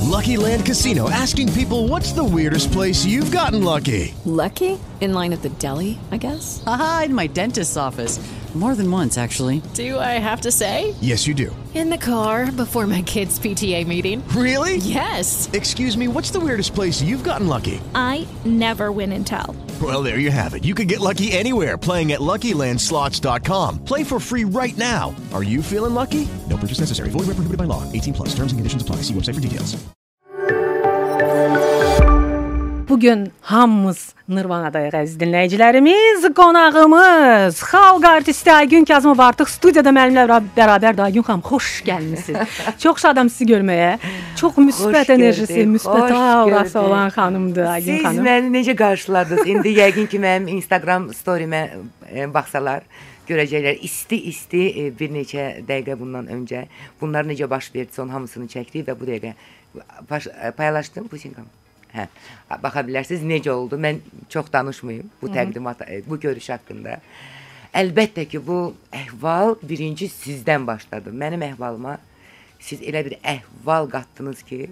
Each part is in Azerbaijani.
Lucky Land Casino asking people what's the weirdest place you've gotten lucky? Lucky? In line at the deli, I guess? Aha, in my dentist's office. More than once, actually. Do I have to say? Yes, you do. In the car before my kids' PTA meeting. Really? Yes. Excuse me, what's the weirdest place you've gotten lucky? I never win and tell. Well, there you have it. You can get lucky anywhere playing at LuckyLandSlots.com. Play for free right now. Are you feeling lucky? Purchase necessary. Void where prohibited by law. 18 plus. Terms and conditions apply. See website for details. Bugün hamımız Nirvana'dayıq əziz dinləyicilərimiz. Qonağımız xalq artisti Aygün Kazımov artıq studiyada mənimlə bərabər Aygün xanım xoş gəlmisiniz. Çox şadam sizi görməyə. Çox müsbət enerjisi, müsbət aurası olan xanımdır Aygün Siz xanım. məni necə qarşıladınız? İndi yəqin ki mənim Instagram storyimə e, baxsalar görəcəklər isti-isti e, bir neçə dəqiqə bundan öncə bunlar necə baş verdi, onun hamısını çəkdik və bu dəqiqə e, paylaşdım Pusinkam. Hə, baxa bilərsiniz necə oldu. Mən çox danışmayım bu təqdimat, e, bu görüş haqqında. Əlbəttə ki, bu əhval birinci sizdən başladı. Mənim əhvalıma siz elə bir əhval qatdınız ki,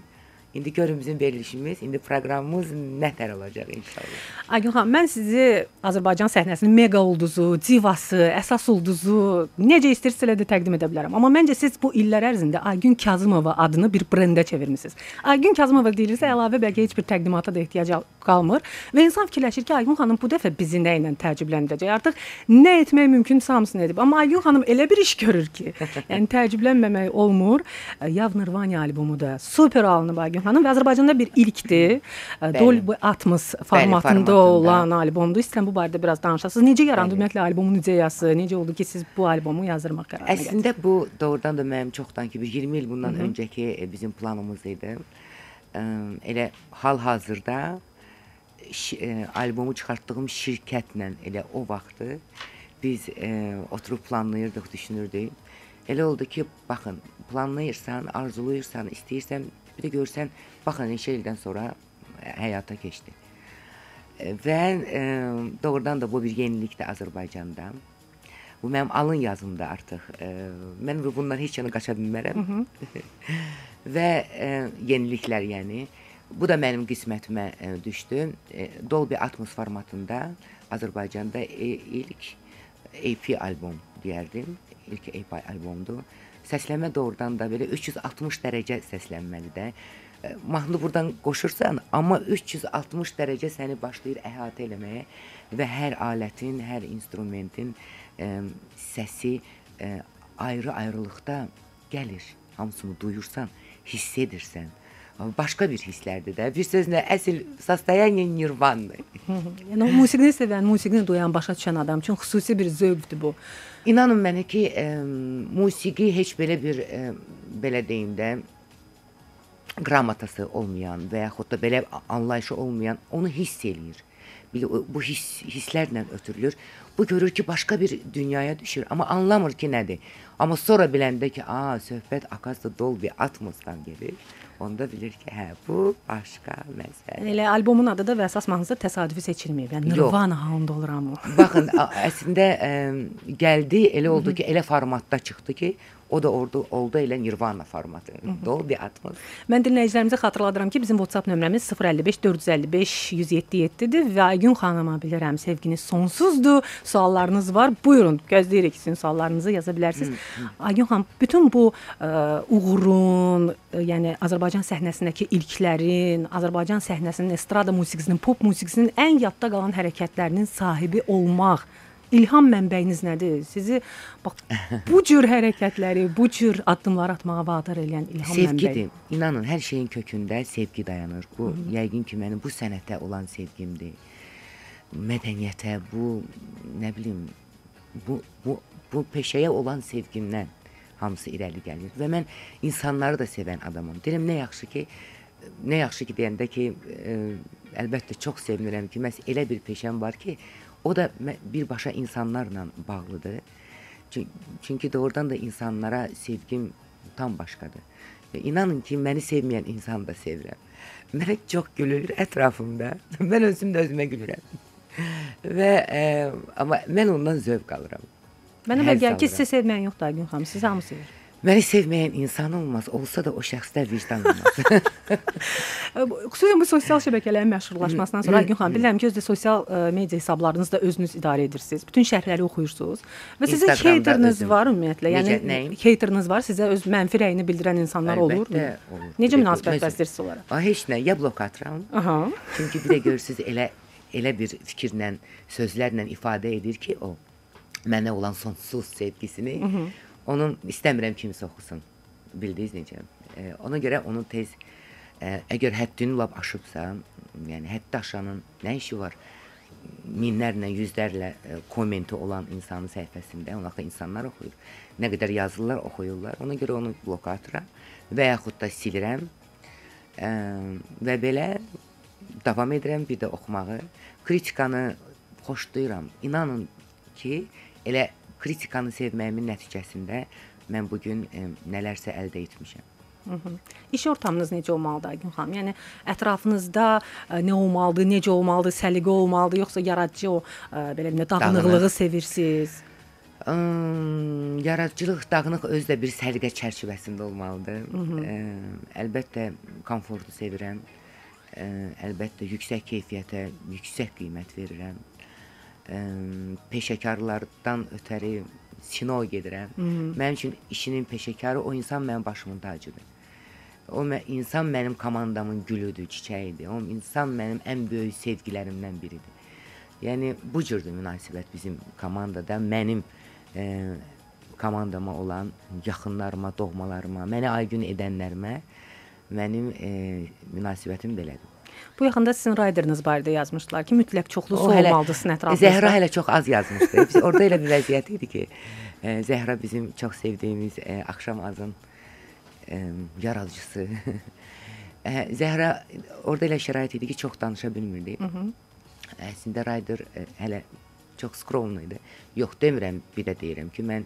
indi görün bizim verilişimiz, indi proqramımız nətər olacaq inşallah. Aygün xanım, mən sizi Azərbaycan səhnəsinin mega ulduzu, divası, əsas ulduzu necə istəyirsiniz elə də təqdim edə bilərəm. Amma məncə siz bu illər ərzində Aygün Kazımova adını bir brendə çevirmisiniz. Aygün Kazımova deyilirsə əlavə bəlkə heç bir təqdimata da ehtiyac qalmır və insan fikirləşir ki, Aygün xanım bu dəfə bizi nə ilə təəccübləndirəcək? Artıq nə etmək mümkünsə hamısını edib. Amma Aygün xanım elə bir iş görür ki, yəni təəccüblənməmək olmur. Yav Nirvana albomu da super alınıb Aygün xanım və Azərbaycanda bir ilkdir. Dolby Atmos formatında formatında. olan albomdur. İstəyirəm bu barədə biraz danışasınız. Necə yarandı ümumiyyətlə albomun ideyası? Necə oldu ki, siz bu albomu yazdırmaq qərarına gəldiniz? Əslində bu doğrudan da mənim çoxdan ki bir 20 il bundan öncəki e, bizim planımız idi. Elə hal-hazırda e, albomu çıxartdığım şirkətlə elə o vaxtı biz e, oturub planlayırdıq, düşünürdük. Elə oldu ki, baxın, planlayırsan, arzulayırsan, istəyirsən, bir də görsən, baxın neçə ildən sonra e, həyata keçdi. E, Və e, doğrudan da bu bir yenilikdir Azərbaycanda. Bu mənim alın yazımda artıq. E, mən bu- bundan heç yana qaça bilmərəm. Və e, yeniliklər yəni. Bu da mənim qismətimə e, düşdü. E, Dolby Atmos formatında Azərbaycanda e, ilk EP albom deyərdim. İlk EP albomdur. Səsləmə doğrudan da belə 360 dərəcə səslənməlidir də. E, Mahnını burdan qoşursan, amma 360 dərəcə səni başlayır əhatə eləməyə və hər alətin, hər instrumentin e, səsi e, ayrı-ayrılıqda gəlir. Hamısını duyursan, hiss edirsən Amma Başqa bir hisslərdir də. Bir sözlə əsl состояние nirvandır. Yəni o musiqini sevən, musiqini duyan, başa düşən adam üçün xüsusi bir zövqdür bu. İnanın mənə ki, e, musiqi heç belə bir e, belə deyim də qramatası olmayan və yaxud da belə anlayışı olmayan onu hiss eləyir. Bil- o- Bu his hisslərlə ötürülür. Bu görür ki, başqa bir dünyaya düşür, amma anlamır ki, nədir. Amma sonra biləndə ki, a, söhbət Akasya Dolby Atmosdan gedir. Onda bilir ki, hə, bu başqa məsələ. Elə albomun adı da və əsas mahnısı təsadüfi seçilməyib. Yəni. Nirvana Hound oluram. Baxın, əslində ə, gəldi, elə oldu ki, elə formatda çıxdı ki, o da orada oldu elə Nirvana formatı. Dolby Atmos. Mən dinləyicilərimizə xatırladıram ki, bizim WhatsApp nömrəmiz 055 455 177-dir və Aygün xanıma bilirəm sevginiz sonsuzdur. Suallarınız var. Buyurun, gözləyirik sizin suallarınızı yaza bilərsiniz. Aygün xanım, bütün bu ə, uğurun, ə, yəni Azərbaycan səhnəsindəki ilklərin, Azərbaycan səhnəsinin estrada musiqisinin, pop musiqisinin ən yadda qalan hərəkətlərinin sahibi olmaq İlham mənbəyiniz nədir? Sizi bax bu cür hərəkətləri, bu cür addımlar atmağa vadar edən ilham mənbəyi. Sevgidir. İnanın, hər şeyin kökündə sevgi dayanır. Bu yəqin ki, mənim bu sənətə olan sevgimdir. Mədəniyyətə, bu nə bilim, bu bu bu peşəyə olan sevgimdən hamısı irəli gəlir və mən insanları da sevən adamam. Deyirəm nə yaxşı ki, nə yaxşı ki deyəndə ki, ə, əlbəttə çox sevinirəm ki, məs elə bir peşəm var ki, o da birbaşa insanlarla bağlıdır. Çünki, doğrudan da insanlara sevgim tam başqadır. Və inanın ki, məni sevməyən insanı da sevirəm. Mənə çox gülür ətrafımda. Mən özüm də özümə gülürəm. Və ə, amma mən ondan zövq alıram. Mənə elə Həzz gəlir ki, sizi sevməyən yoxdur Aygün xanım. Sizi hamı sevir. Məni sevməyən insan olmaz, olsa da o şəxsdə vicdan olmaz. Xüsusən bu sosial şəbəkələrin məşhurlaşmasından sonra Aygün xanım bilirəm ki, özdə sosial ə, media hesablarınızda özünüz idarə edirsiniz. Bütün şərhləri oxuyursunuz. Və sizin özüm. var ümumiyyətlə. Yəni hateriniz var, sizə öz mənfi rəyini bildirən insanlar olur. Əlbəttə, olur. Necə Bir də münasibət gözüm- bəsləyirsiz onlara? A, heç nə, ya blok atıram. Aha. Çünki bir də görürsüz elə elə bir fikirlə, sözlərlə ifadə edir ki, o mənə olan sonsuz sevgisini onun istəmirəm kimsə oxusun. Bildiniz necə? E, ona görə onu tez e, əgər həddini lap aşıbsa, yəni həddi aşanın nə işi var? minlərlə, yüzlərlə e, kommenti olan insanın səhifəsində, ona da insanlar oxuyur. Nə qədər yazırlar, oxuyurlar. Ona görə onu bloka atıram və yaxud da silirəm. Ə, və belə davam edirəm bir də oxumağı. Kritikanı xoşlayıram. İnanın ki, elə kritikanı sevməyimin nəticəsində mən bu gün ə, nələrsə əldə etmişəm. İş ortamınız necə olmalıdır Aygün xanım? Yəni ətrafınızda ə, nə olmalıdır, necə olmalıdır, səliqə olmalıdır, yoxsa yaradıcı o ə, belə nə dağınıqlığı Dağınıq. sevirsiniz? Im, yaradıcılıq dağınıq özü də bir səliqə çərçivəsində olmalıdır. Ə, əlbəttə komfortu sevirəm. Ə, əlbəttə yüksək keyfiyyətə yüksək qiymət verirəm. Ə, peşəkarlardan ötəri sino gedirəm. Mənim üçün işinin peşəkarı o insan mənim başımın tacıdır. O mə insan mənim komandamın gülüdür, çiçəyidir. O insan mənim ən böyük sevgilərimdən biridir. Yəni bu cürdür münasibət bizim komandada mənim e, komandama olan yaxınlarıma, doğmalarıma, məni aygün edənlərimə mənim e, münasibətim belədir. Bu yaxında sizin rayderiniz barədə yazmışdılar ki, mütləq çoxlu su olmalıdır sizin ətrafınızda. Zəhra hələ çox az yazmışdı. Biz orada elə bir vəziyyət idi ki, e, Zəhra bizim çox sevdiyimiz e, axşam azın e, yaradıcısı. e, Zəhra orada elə şərait idi ki, çox danışa bilmirdi. Əslində Ryder e, hələ çox skromlu idi. Yox demirəm, bir də deyirəm ki, mən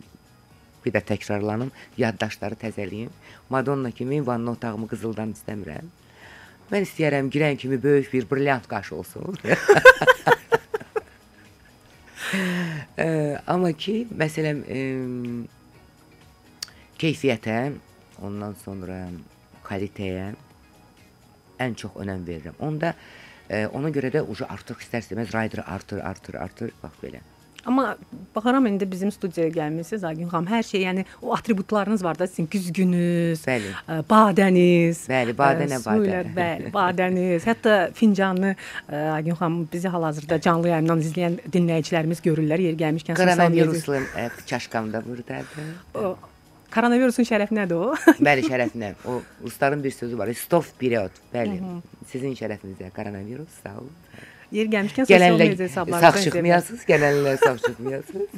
bir də təkrarlanım, yaddaşları təzəliyim. Madonna kimi vanna otağımı qızıldan istəmirəm. Mən istəyirəm girən kimi böyük bir brilliant qaş olsun. Ə, amma ki, məsələn, ə, keyfiyyətə, ondan sonra kalitəyə ən çox önəm verirəm. Onda ə, ona görə də ucu artıq istər-istəməz rider artır, artır, artır, bax belə. Amma baxaram indi bizim studiyaya gəlmisiniz Aygün xanım. Hər şey, yəni o atributlarınız var da sizin güzgünüz, Bəli. ə, badəniz. Bəli, badə nə badə. Bəli, badəniz. Hətta fincanı ə, Aygün xanım bizi hal-hazırda canlı yayımdan izləyən dinləyicilərimiz görürlər. Yer gəlmişkən ə, çaşkam da burdadır. O, Koronavirusun şərəfi nədir o? Bəli, şərəfinə. O rusların bir sözü var. Stop period. Bəli. Sizin şərəfinizə koronavirus. Sağ olun. Yer gəlmişkən sosial media hesablarınızdan sağ çıxmayasınız, gələnlər sağ çıxmayasınız.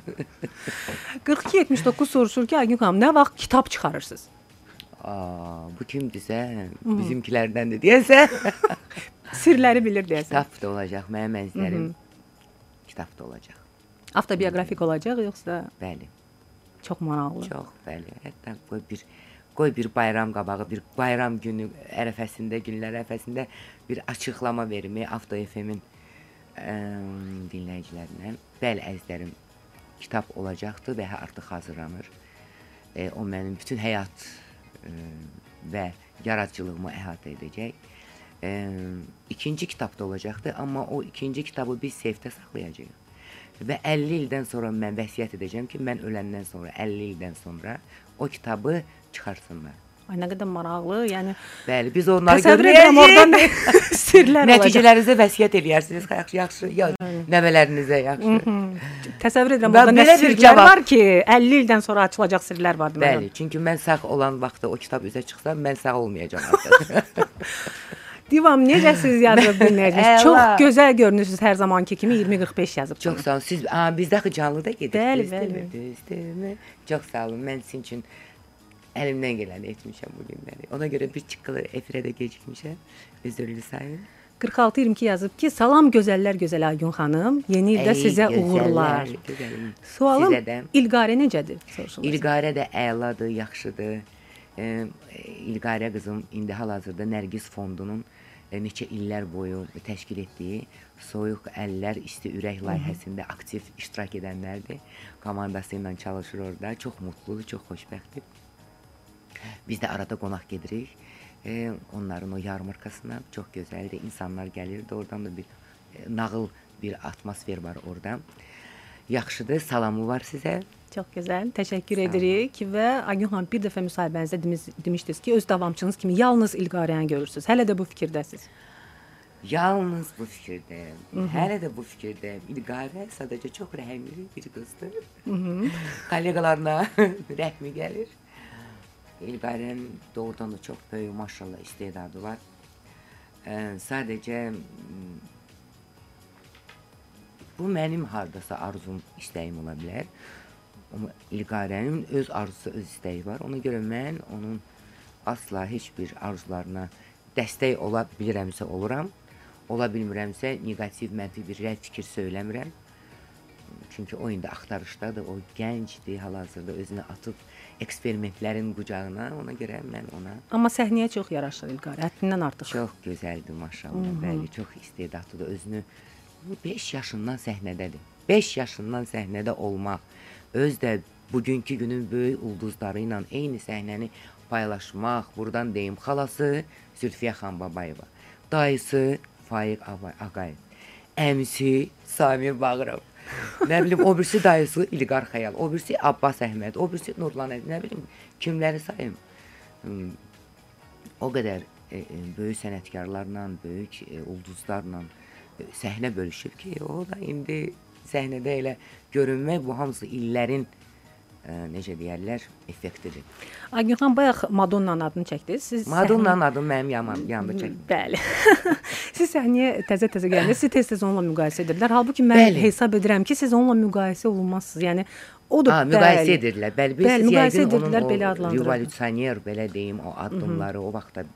4279 soruşur ki, Aygün xanım, nə vaxt kitab çıxarırsınız? Aa, bu kimdirsə, bizimkilərdəndir deyəsən. Sirləri bilir deyəsən. Kitab da olacaq, mənim əzizlərim. Kitab da olacaq. Avtobioqrafik olacaq yoxsa Bəli, çox maraqlı? çox bəli. Hətta qoy bir qoy bir bayram qabağı, bir bayram günü ərəfəsində, günlər ərəfəsində bir açıqlama verim Avto FM-in ə, dinləyicilərinə. Bəli, əzizlərim, kitab olacaqdır və artıq hazırlanır. E, o mənim bütün həyat e, və yaradıcılığımı əhatə edəcək. E, ikinci kitab da olacaqdır, amma o ikinci kitabı biz seyfdə saxlayacağıq. Və 50 ildən sonra mən vəsiyyət edəcəm ki, mən öləndən sonra 50 ildən sonra o kitabı çıxarsınlar. Ay nə qədər maraqlı. Yəni Bəli, biz onları edirəm oradan sirlər olacaq. Nəticələrinizə vəsiyyət eləyərsiniz. Yaxşı, yaxşı, ya, nəvələrinizə yaxşı. Təsəvvür edirəm orada nə sirlər var ki, 50 ildən sonra açılacaq sirlər var deməli. Bəli, çünki mən sağ olan vaxtda o kitab üzə çıxsa, mən sağ olmayacağam artıq. Divam necəsiz yazıb dinləyiciniz? Əla. Çox gözəl görünürsüz hər zamanki kimi 2045 yazıb. Çox sağ olun. Siz a, bizdə axı canlıda Bəli, gedirsiniz. bəli. Düzdürmü? Çox sağ olun. Mən sizin üçün Əlimdən gələni etmişəm bu günləri. Ona görə bir çıqqılı efirə də gecikmişəm. Özürlü sayın. 46-22 yazıb ki, salam gözəllər gözəl Aygün xanım. Yeni ildə Ey, sizə gözəllər, uğurlar. gözəlim. Sualım Sizə də. İlqarə necədir? Soruşulur. İlqarə də əladır, yaxşıdır. E, İlqarə qızım indi hal-hazırda Nərgiz fondunun e, neçə illər boyu təşkil etdiyi Soyuq əllər, isti ürək layihəsində aktiv iştirak edənlərdir. Komandası ilə çalışır orada. Çox mutludur, çox xoşbəxtdir. Biz də arada qonaq gedirik. E, onların o yarmarkasına çox gözəldir. İnsanlar gəlirdi. Oradan da bir e, nağıl bir atmosfer var orada. Yaxşıdır. Salamı var sizə. Çox gözəl. Təşəkkür Sağ edirik və xanım bir dəfə müsahibənizdə demiş, demişdiniz ki, öz davamçınız kimi yalnız İlqarəni görürsüz. Hələ də bu fikirdəsiz. Yalnız bu fikirdeyim. Hələ də bu fikirdeyim. İlqarə sadəcə çox rəhimli bir qızdır. Kolleqalarına rəhmi gəlir. İlqarənin doğrudan da çox böyük maşallah istedadı var. Ə, sadəcə bu mənim hardasa arzum, istəyim ola bilər. Amma İlqarənin öz arzusu, öz istəyi var. Ona görə mən onun asla heç bir arzularına dəstək ola bilirəmsə oluram. Ola bilmirəmsə neqativ, mənfi bir rəy fikir söyləmirəm. Çünki o indi axtarışdadır, o gəncdir, hal-hazırda özünü atıb eksperimentlərin qucağına. Ona görə mən ona Amma səhnəyə çox yaraşır İlqarə. Həddindən artıq. Çox gözəldir maşallah. Bəli, çox istedadlıdır. Özünü 5 yaşından səhnədədir. 5 yaşından səhnədə olmaq, öz də bugünkü günün böyük ulduzları ilə eyni səhnəni paylaşmaq, burdan deyim xalası Zülfiyə xan Babayeva, dayısı Faiq Ağayev, əmisi Samir Bağırov. Nə bilim o birisi dayısı İlqar Xəyal, o birisi Abbas Əhməd, o birisi Nurlan Əziz, nə bilim kimləri sayım. Hmm, o qədər e, e, böyük sənətkarlarla, böyük e, ulduzlarla e, səhnə bölüşüb ki, o da indi səhnədə elə görünmək bu hamısı illərin e, necə deyərlər, effektidir. Aygün xanım bayaq Madonnanın adını çəkdiniz. Siz Madonnanın adı mənim yaman yanında çək. Bəli. siz səhnəyə təzə-təzə gələndə sizi tez-tez onunla müqayisə edirlər. Halbuki mən Bəli. hesab edirəm ki, siz onunla müqayisə olunmazsınız. Yəni o da Ha, müqayisə edirlər. Bəli, biz Bəli, müqayisə o belə adlandırırlar. Revolyusioner belə deyim, o addımları o vaxtda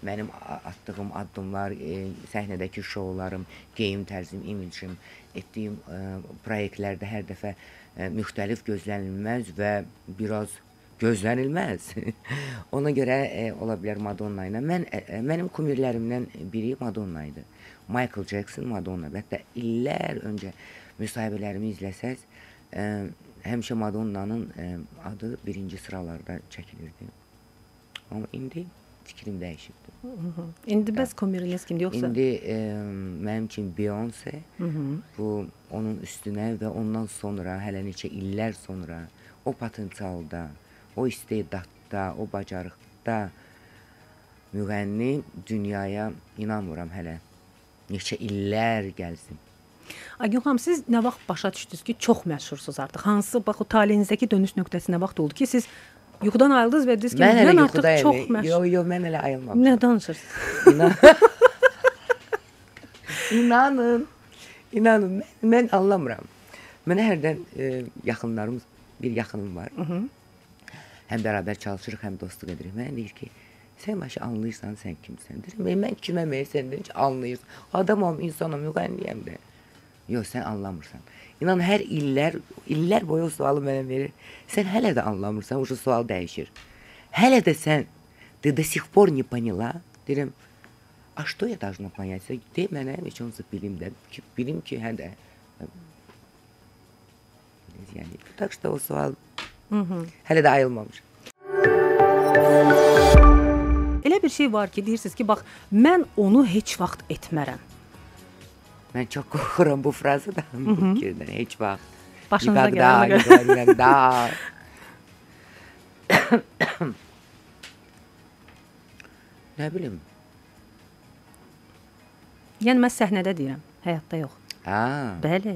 mənim atdığım addımlar, e, səhnədəki şoularım, geyim tərzim, imicim, etdiyim e, layihələrdə hər dəfə e, müxtəlif gözlənilməz və biraz gözlənilməz. Ona görə e, ola bilər Madonna ilə. Mən e, e, mənim kumirlərimdən biri Madonna idi. Michael Jackson, Madonna. Hətta illər öncə müsahibələrimi izləsəz, e, həmişə Madonnanın e, adı birinci sıralarda çəkilirdi. Amma indi fikrim dəyişibdi. İndi bəs komiriniz kimdir yoxsa? İndi e, mənim üçün Beyoncé bu onun üstünə və ondan sonra hələ neçə illər sonra o potensialda, o istedadda, o bacarıqda müğənni dünyaya inanmıram hələ. Neçə illər gəlsin. Aygün xanım siz nə vaxt başa düşdünüz ki, çox məşhursunuz artıq? Hansı bax o taleyinizdəki dönüş nöqtəsi nə vaxt oldu ki, siz yuxudan ayıldınız və dediniz ki, Mən mən artıq çox Yox, məşhur. yox, mən hələ ayılmamışam. Nə danışırsınız? İnan. İnanın. İnanın mən, mən anlamıram. Mənə hərdən e, yaxınlarım bir yaxınım var. Hı -hı. Həm bərabər çalışırıq, həm dostluq edirik. Mənə deyir ki, sən başı anlayırsan sən kimsən? Deyirəm, "E, mən kiməm, e, sən də heç anlayırsan. Adamam, insanam, müğənniyəm də. Yox, sən anlamırsan. İnan hər illər, illər boyu o sualı mənə verir. Sən hələ də anlamırsan, o sual dəyişir. Hələ də sən ты до сих пор не поняла? Deyirəm, а что я должна понять? De mənə heç olmasa bilim də ki, bilim ki, hə də. Yəni, так что o sual hələ də ayılmamış. Elə bir şey var ki, deyirsiniz ki, bax, mən onu heç vaxt etmərəm. Mən çox qorxuram bu frazadan, bu fikirdən heç vaxt. Başınıza gələn qədər. Niqaqda, Nə bilim. Yəni mən səhnədə deyirəm, həyatda yox. Hə. Bəli.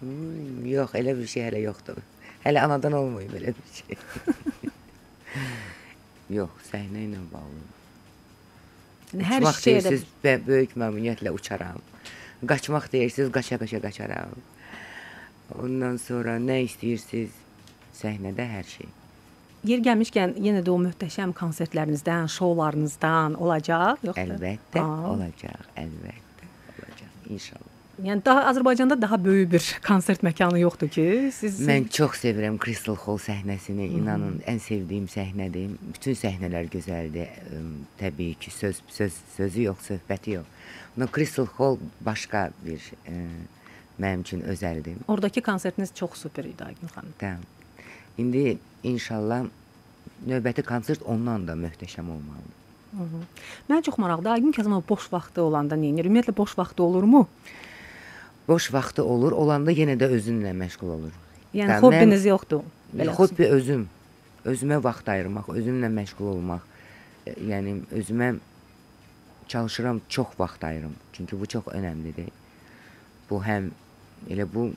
Hmm, yox, elə bir şey hələ yoxdur. Hələ anadan olmayıb elə bir şey. yox, səhnə ilə bağlı. Hər şeydə siz böyük məmnuniyyətlə uçaram. Qaçmaq deyirsiz, qaça-qaça qaçaram. Ondan sonra nə istəyirsiniz? Səhnədə hər şey. yer gəlmişkən yenə də o möhtəşəm konsertlərinizdən, şoularınızdan olacaq, yoxsa? Əlbəttə Aa. olacaq, əlbəttə olacaq. İnşallah. Yəni daha Azərbaycanda daha böyük bir konsert məkanı yoxdur ki, siz Mən çox sevirəm Crystal Hall səhnəsini. İnanın, ən sevdiyim səhnədir. Bütün səhnələr gözəldir. Təbii ki, söz söz sözü yox, söhbəti yox. Amma Crystal Hall başqa bir ə, mənim üçün özəldir. oradakı konsertiniz çox super idi Aygün xanım. Tamam. İndi inşallah növbəti konsert ondan da möhtəşəm olmalıdır. Mənə çox maraqlıdır. Aygün Kazımov boş vaxtı olanda nə edir? Ümumiyyətlə boş vaxtı olurmu? Boş vaxtı olur, olanda yenə də özünlə məşğul olur. Yəni Hə, hobbiniz mən- yoxdur. Belə. Hobbi özüm. Özümə vaxt ayırmaq, özümlə məşğul olmaq. E, Yəni özümə çalışıram çox vaxt ayırım. Çünki bu çox önəmlidir. Bu həm elə bu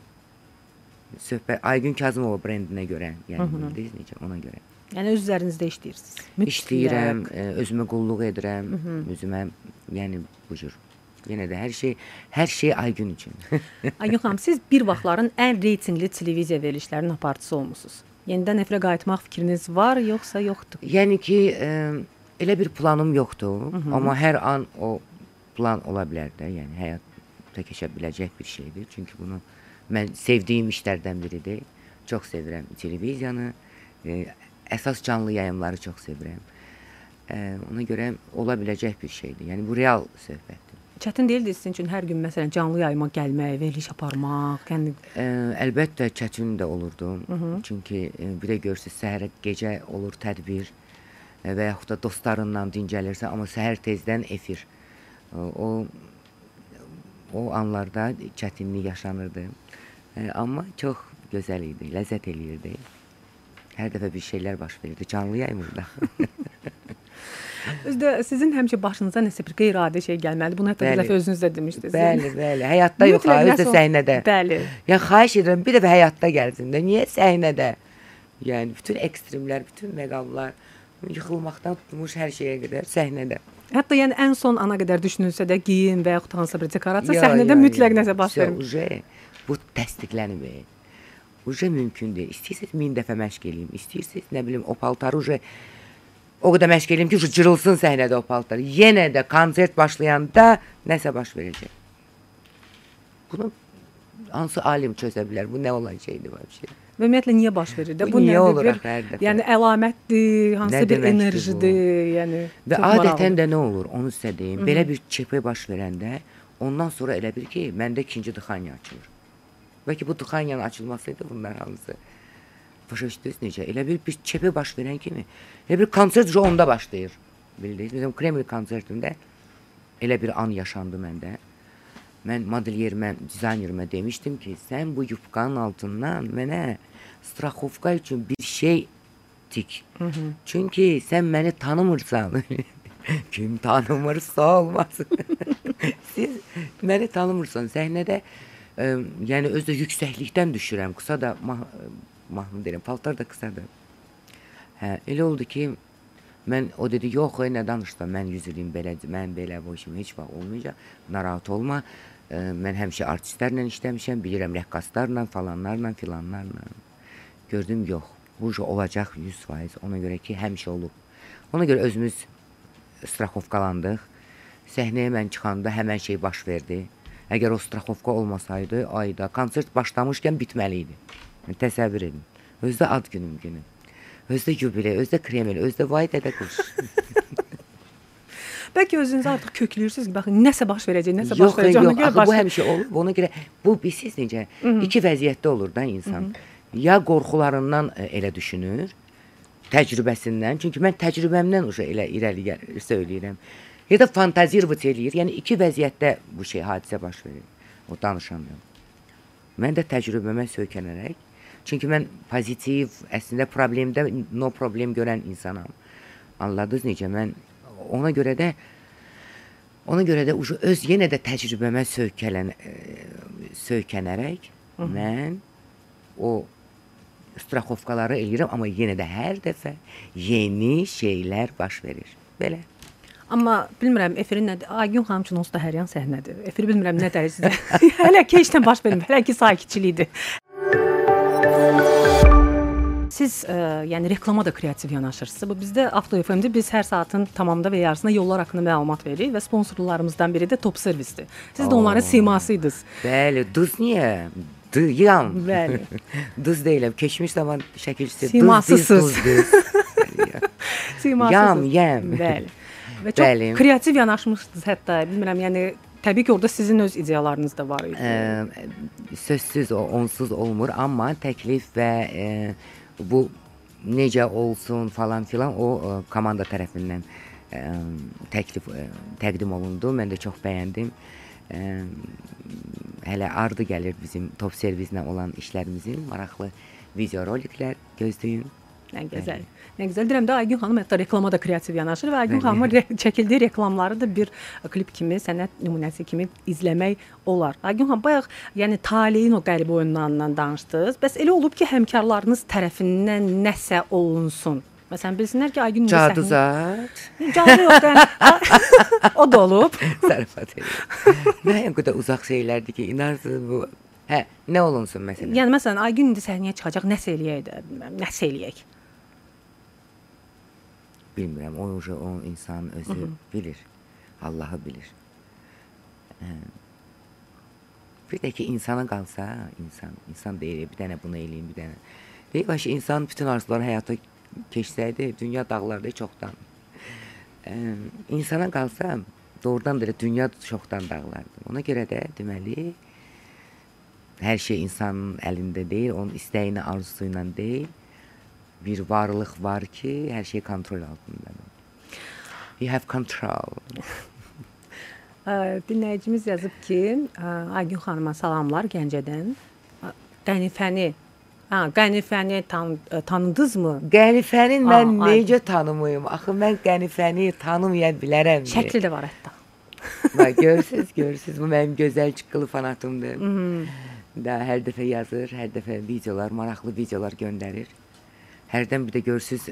söhbət Aygün Kazımova brendinə görə, yəni bildiniz necə ona görə. Yəni öz üzərinizdə işləyirsiniz. İşləyirəm, e, özümə qulluq edirəm, özümə yəni bu cür. Yenə də hər şey hər şey Aygün üçün. Aygün xanım, siz bir vaxtların ən reytinqli televiziya verilişlərinin aparıcısı olmusunuz. Yenidən efirə qayıtmaq fikriniz var, yoxsa yoxdur? Yəni ki, ə, elə bir planım yoxdur, amma hər an o plan ola bilər də, yəni həyata keçə biləcək bir şeydir. Çünki bunu mən sevdiyim işlərdən biridir. Çox sevirəm televiziyanı, ə, əsas canlı yayımları çox sevirəm. Ə, ona görə ola biləcək bir şeydir. Yəni bu real söhbətdir. Çətin deyildi sizin üçün hər gün məsələn canlı yayıma gəlmək, veriliş aparmaq, yəni Ə, əlbəttə çətin də olurdu. Çünki ə, bir də görürsüz səhər gecə olur tədbir ə, və yaxud da dostlarınla dincəlirsən, amma səhər tezdən efir. Ə, O o anlarda çətinlik yaşanırdı. Ə, Amma çox gözəl idi, ləzzət eləyirdi. Hər dəfə bir şeylər baş verirdi canlı yayımda. özdə sizin həmişə başınıza nəsə bir qeyri-adi şey gəlməli. Bunu hətta bir dəfə özünüz də demişdiniz. bəli, bəli. Həyatda yox, ha, Mütləq özü də nəsə- səhnədə. Bəli. Yəni xahiş edirəm bir dəfə həyatda gəlsin də. Niyə səhnədə? Yəni bütün ekstremlər, bütün məqamlar yıxılmaqdan tutmuş hər şeyə qədər səhnədə. Hətta yəni ən son ana qədər düşünülsə də geyim və yaxud hansısa bir dekorasiya Ya, səhnədə ya, mütləq ya. nəsə baş verir. bu təsdiqlənmir. Uje mümkün deyil. İstəyirsiniz 1000 dəfə məşq eləyim, istəyirsiniz nə bilim o paltarı uje o qədər məşq eləyim ki, cırılsın səhnədə o paltar. Yenə də konsert başlayanda nəsə baş verəcək. Bunu hansı alim çözə bilər? Bu nə olan şeydir bu şey? Ümumiyyətlə niyə baş verir də? Bu niyə nədir? olur Bir- axı? Yəni əlamətdir, hansı Nə bir deməkdir bu? enerjidir, yəni. Və adətən maraqlıdır. də nə olur? Onu sizə deyim. Belə bir çepə baş verəndə ondan sonra elə bir ki, məndə ikinci dıxanya açılır. Bəlkə bu dıxanyanın açılmasıydı bunlar hamısı. Başa düşdünüz necə? Elə bir bir çepə baş verən kimi, elə bir konsert onda başlayır. Bildiniz? Məsələn, Kreml konsertində elə bir an yaşandı məndə. Mən modelyerimə, dizaynerimə demişdim ki, sən bu yufqanın altından mənə straxovka üçün bir şey tik. Çünki sən məni tanımırsan. Kim tanımırsa olmaz. Siz məni tanımırsan. Səhnədə ə, yəni özü də yüksəklikdən düşürəm. Qısa da mahnı deyirəm. Paltar da qısadır. Hə, elə oldu ki, mən o dedi, yox, ey, nə danışsan, mən 100 ilin belə, mən belə bu işim heç vaxt olmayacaq. Narahat olma. Ə, mən həmişə artistlərlə işləmişəm, bilirəm rəqqaslarla, falanlarla, filanlarla. Gördüm, yox. Bu iş olacaq 100%. Ona görə ki, həmişə olub. Ona görə özümüz straxovkalandıq. Səhnəyə mən çıxanda həmən şey baş verdi. Əgər o straxovka olmasaydı, ayda konsert başlamışkən bitməli idi. Təsəvvür edin. Özdə ad günüm günü. Özdə yubiley, özdə kreml, özdə vay dədə quş. Bəlkə özünüzü artıq köklüyürsüz ki, baxın nəsə baş verəcək, nəsə baş yox, verəcək. yox, axı baş bu həmişə olub. Ona görə bu bilirsiniz necə? İki vəziyyətdə olur da insan. Ya qorxularından ə, elə düşünür, təcrübəsindən. Çünki mən təcrübəmdən uje elə irəli gəl- söyləyirəm. Ya da fantazirvut eləyir. Yəni iki vəziyyətdə bu şey hadisə baş verir. O danışamıyorum. Mən də təcrübəmə söykənərək, çünki mən pozitiv, əslində problemdə no problem görən insanam. Anladınız necə? Mən ona görə də ona görə də öz yenə də təcrübəmə söykələn ə, söykənərək mən o straxovkaları eləyirəm, amma yenə də hər dəfə yeni şeylər baş verir. Belə. Amma bilmirəm efirin nədir? Aygün xanım üçün onsuz da hər yan səhnədir. Efir bilmirəm nə dərəcədə. hələ ki nə baş vermir. Hələ ki sakitçilikdir. Siz ə, yəni reklama da kreativ yanaşırsınız. Bu bizdə Avto FM-də biz hər saatın tamamında və yarısında yollar haqqında məlumat veririk və sponsorlarımızdan biri də Top Servisdir. Siz də onların simasıydınız. Bəli, duz niyə? Duyam. Bəli. duz deyiləm. Keçmiş zaman şəkilçisi. Simasısız. Simasıdır. Yam, yem. Bəli. Və çox Bəli. kreativ yanaşmışsınız hətta. Bilmirəm, yəni təbii ki, orada sizin öz ideyalarınız da var idi. Ə, sözsüz o onsuz olmur, amma təklif və ə, bu necə olsun falan filan o ə, komanda tərəfindən ə, təklif ə, təqdim olundu. Mən də çox bəyəndim. Ə, hələ ardı gəlir bizim top servislə olan işlərimizin maraqlı video roliklər gözləyin. Nə gözəl. Nə gözəl. Deyirəm də Aygün xanım hətta reklama da kreativ yanaşır və Aygün xanımın re çəkildiyi reklamları da bir klip kimi, sənət nümunəsi kimi izləmək olar. Aygün xanım bayaq yəni taleyin o qəribə oyunlarından danışdınız. Bəs elə olub ki, həmkarlarınız tərəfindən nəsə olunsun. Məsələn, bilsinlər ki, Aygün indi səhnə- Caduzat. Cadı yox. yəni, o da olub. Zarafat edir. Nə qədər uzaq şeylərdir ki, inarsınız bu. Hə, nə olunsun məsələn? Yəni məsələn, Aygün indi səhnəyə çıxacaq, nəsə eləyək də, bilmirəm, nəsə eləyək. Bilmirəm, o uje o insan özü bilir. Allahı bilir. Bir də ki insana qalsa, insan, insan deyir, bir dənə bunu eləyim, bir dənə. Deyir, başı insan bütün arzuları həyata keçsəydi, dünya dağlardı çoxdan. Ə, insana qalsa, doğrudan da elə dünya çoxdan dağlardı. Ona görə də deməli hər şey insanın əlində deyil, onun istəyini, arzusu ilə deyil. Bir varlıq var ki, hər şey kontrol altındadır. You have control. Dinləyicimiz yazıb ki, ə, Aygün xanıma salamlar Gəncədən. Qənifəni Ha, Qənifəni tan ə, tanıdınızmı? Qənifəni mən ay. necə tanımayım? Axı mən Qənifəni tanımaya bilərəm. Şəkli də var hətta. Bax görürsüz, görürsüz. Bu mənim gözəl çıqqılı fanatımdır. Da hər dəfə yazır, hər dəfə videolar, maraqlı videolar göndərir. Hərdən bir də görürsüz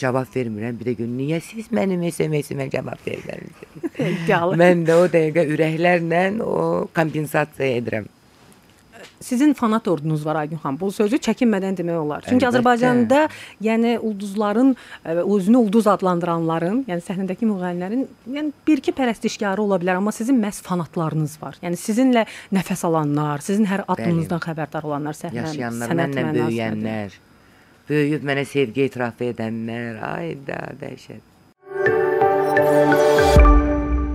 cavab vermirəm. Bir də gün niyə siz mənim SMS-imə cavab vermirsiniz? İdealı. mən də o dəqiqə ürəklərlə o kompensasiya edirəm. Sizin fanat ordunuz var Aygün xanım. Bu sözü çəkinmədən demək olar. Çünki Əlbəttə. Azərbaycanda yəni ulduzların ə, özünü ulduz adlandıranların, yəni səhnədəki müğənnilərin yəni bir-iki pərəstişkarı ola bilər, amma sizin məhz fanatlarınız var. Yəni sizinlə nəfəs alanlar, sizin hər addımınızdan xəbərdar olanlar səhnə Yaşayanlar, mənlə böyüyənlər, böyüyüb mənə sevgi etiraf edənlər, ay da dəhşət.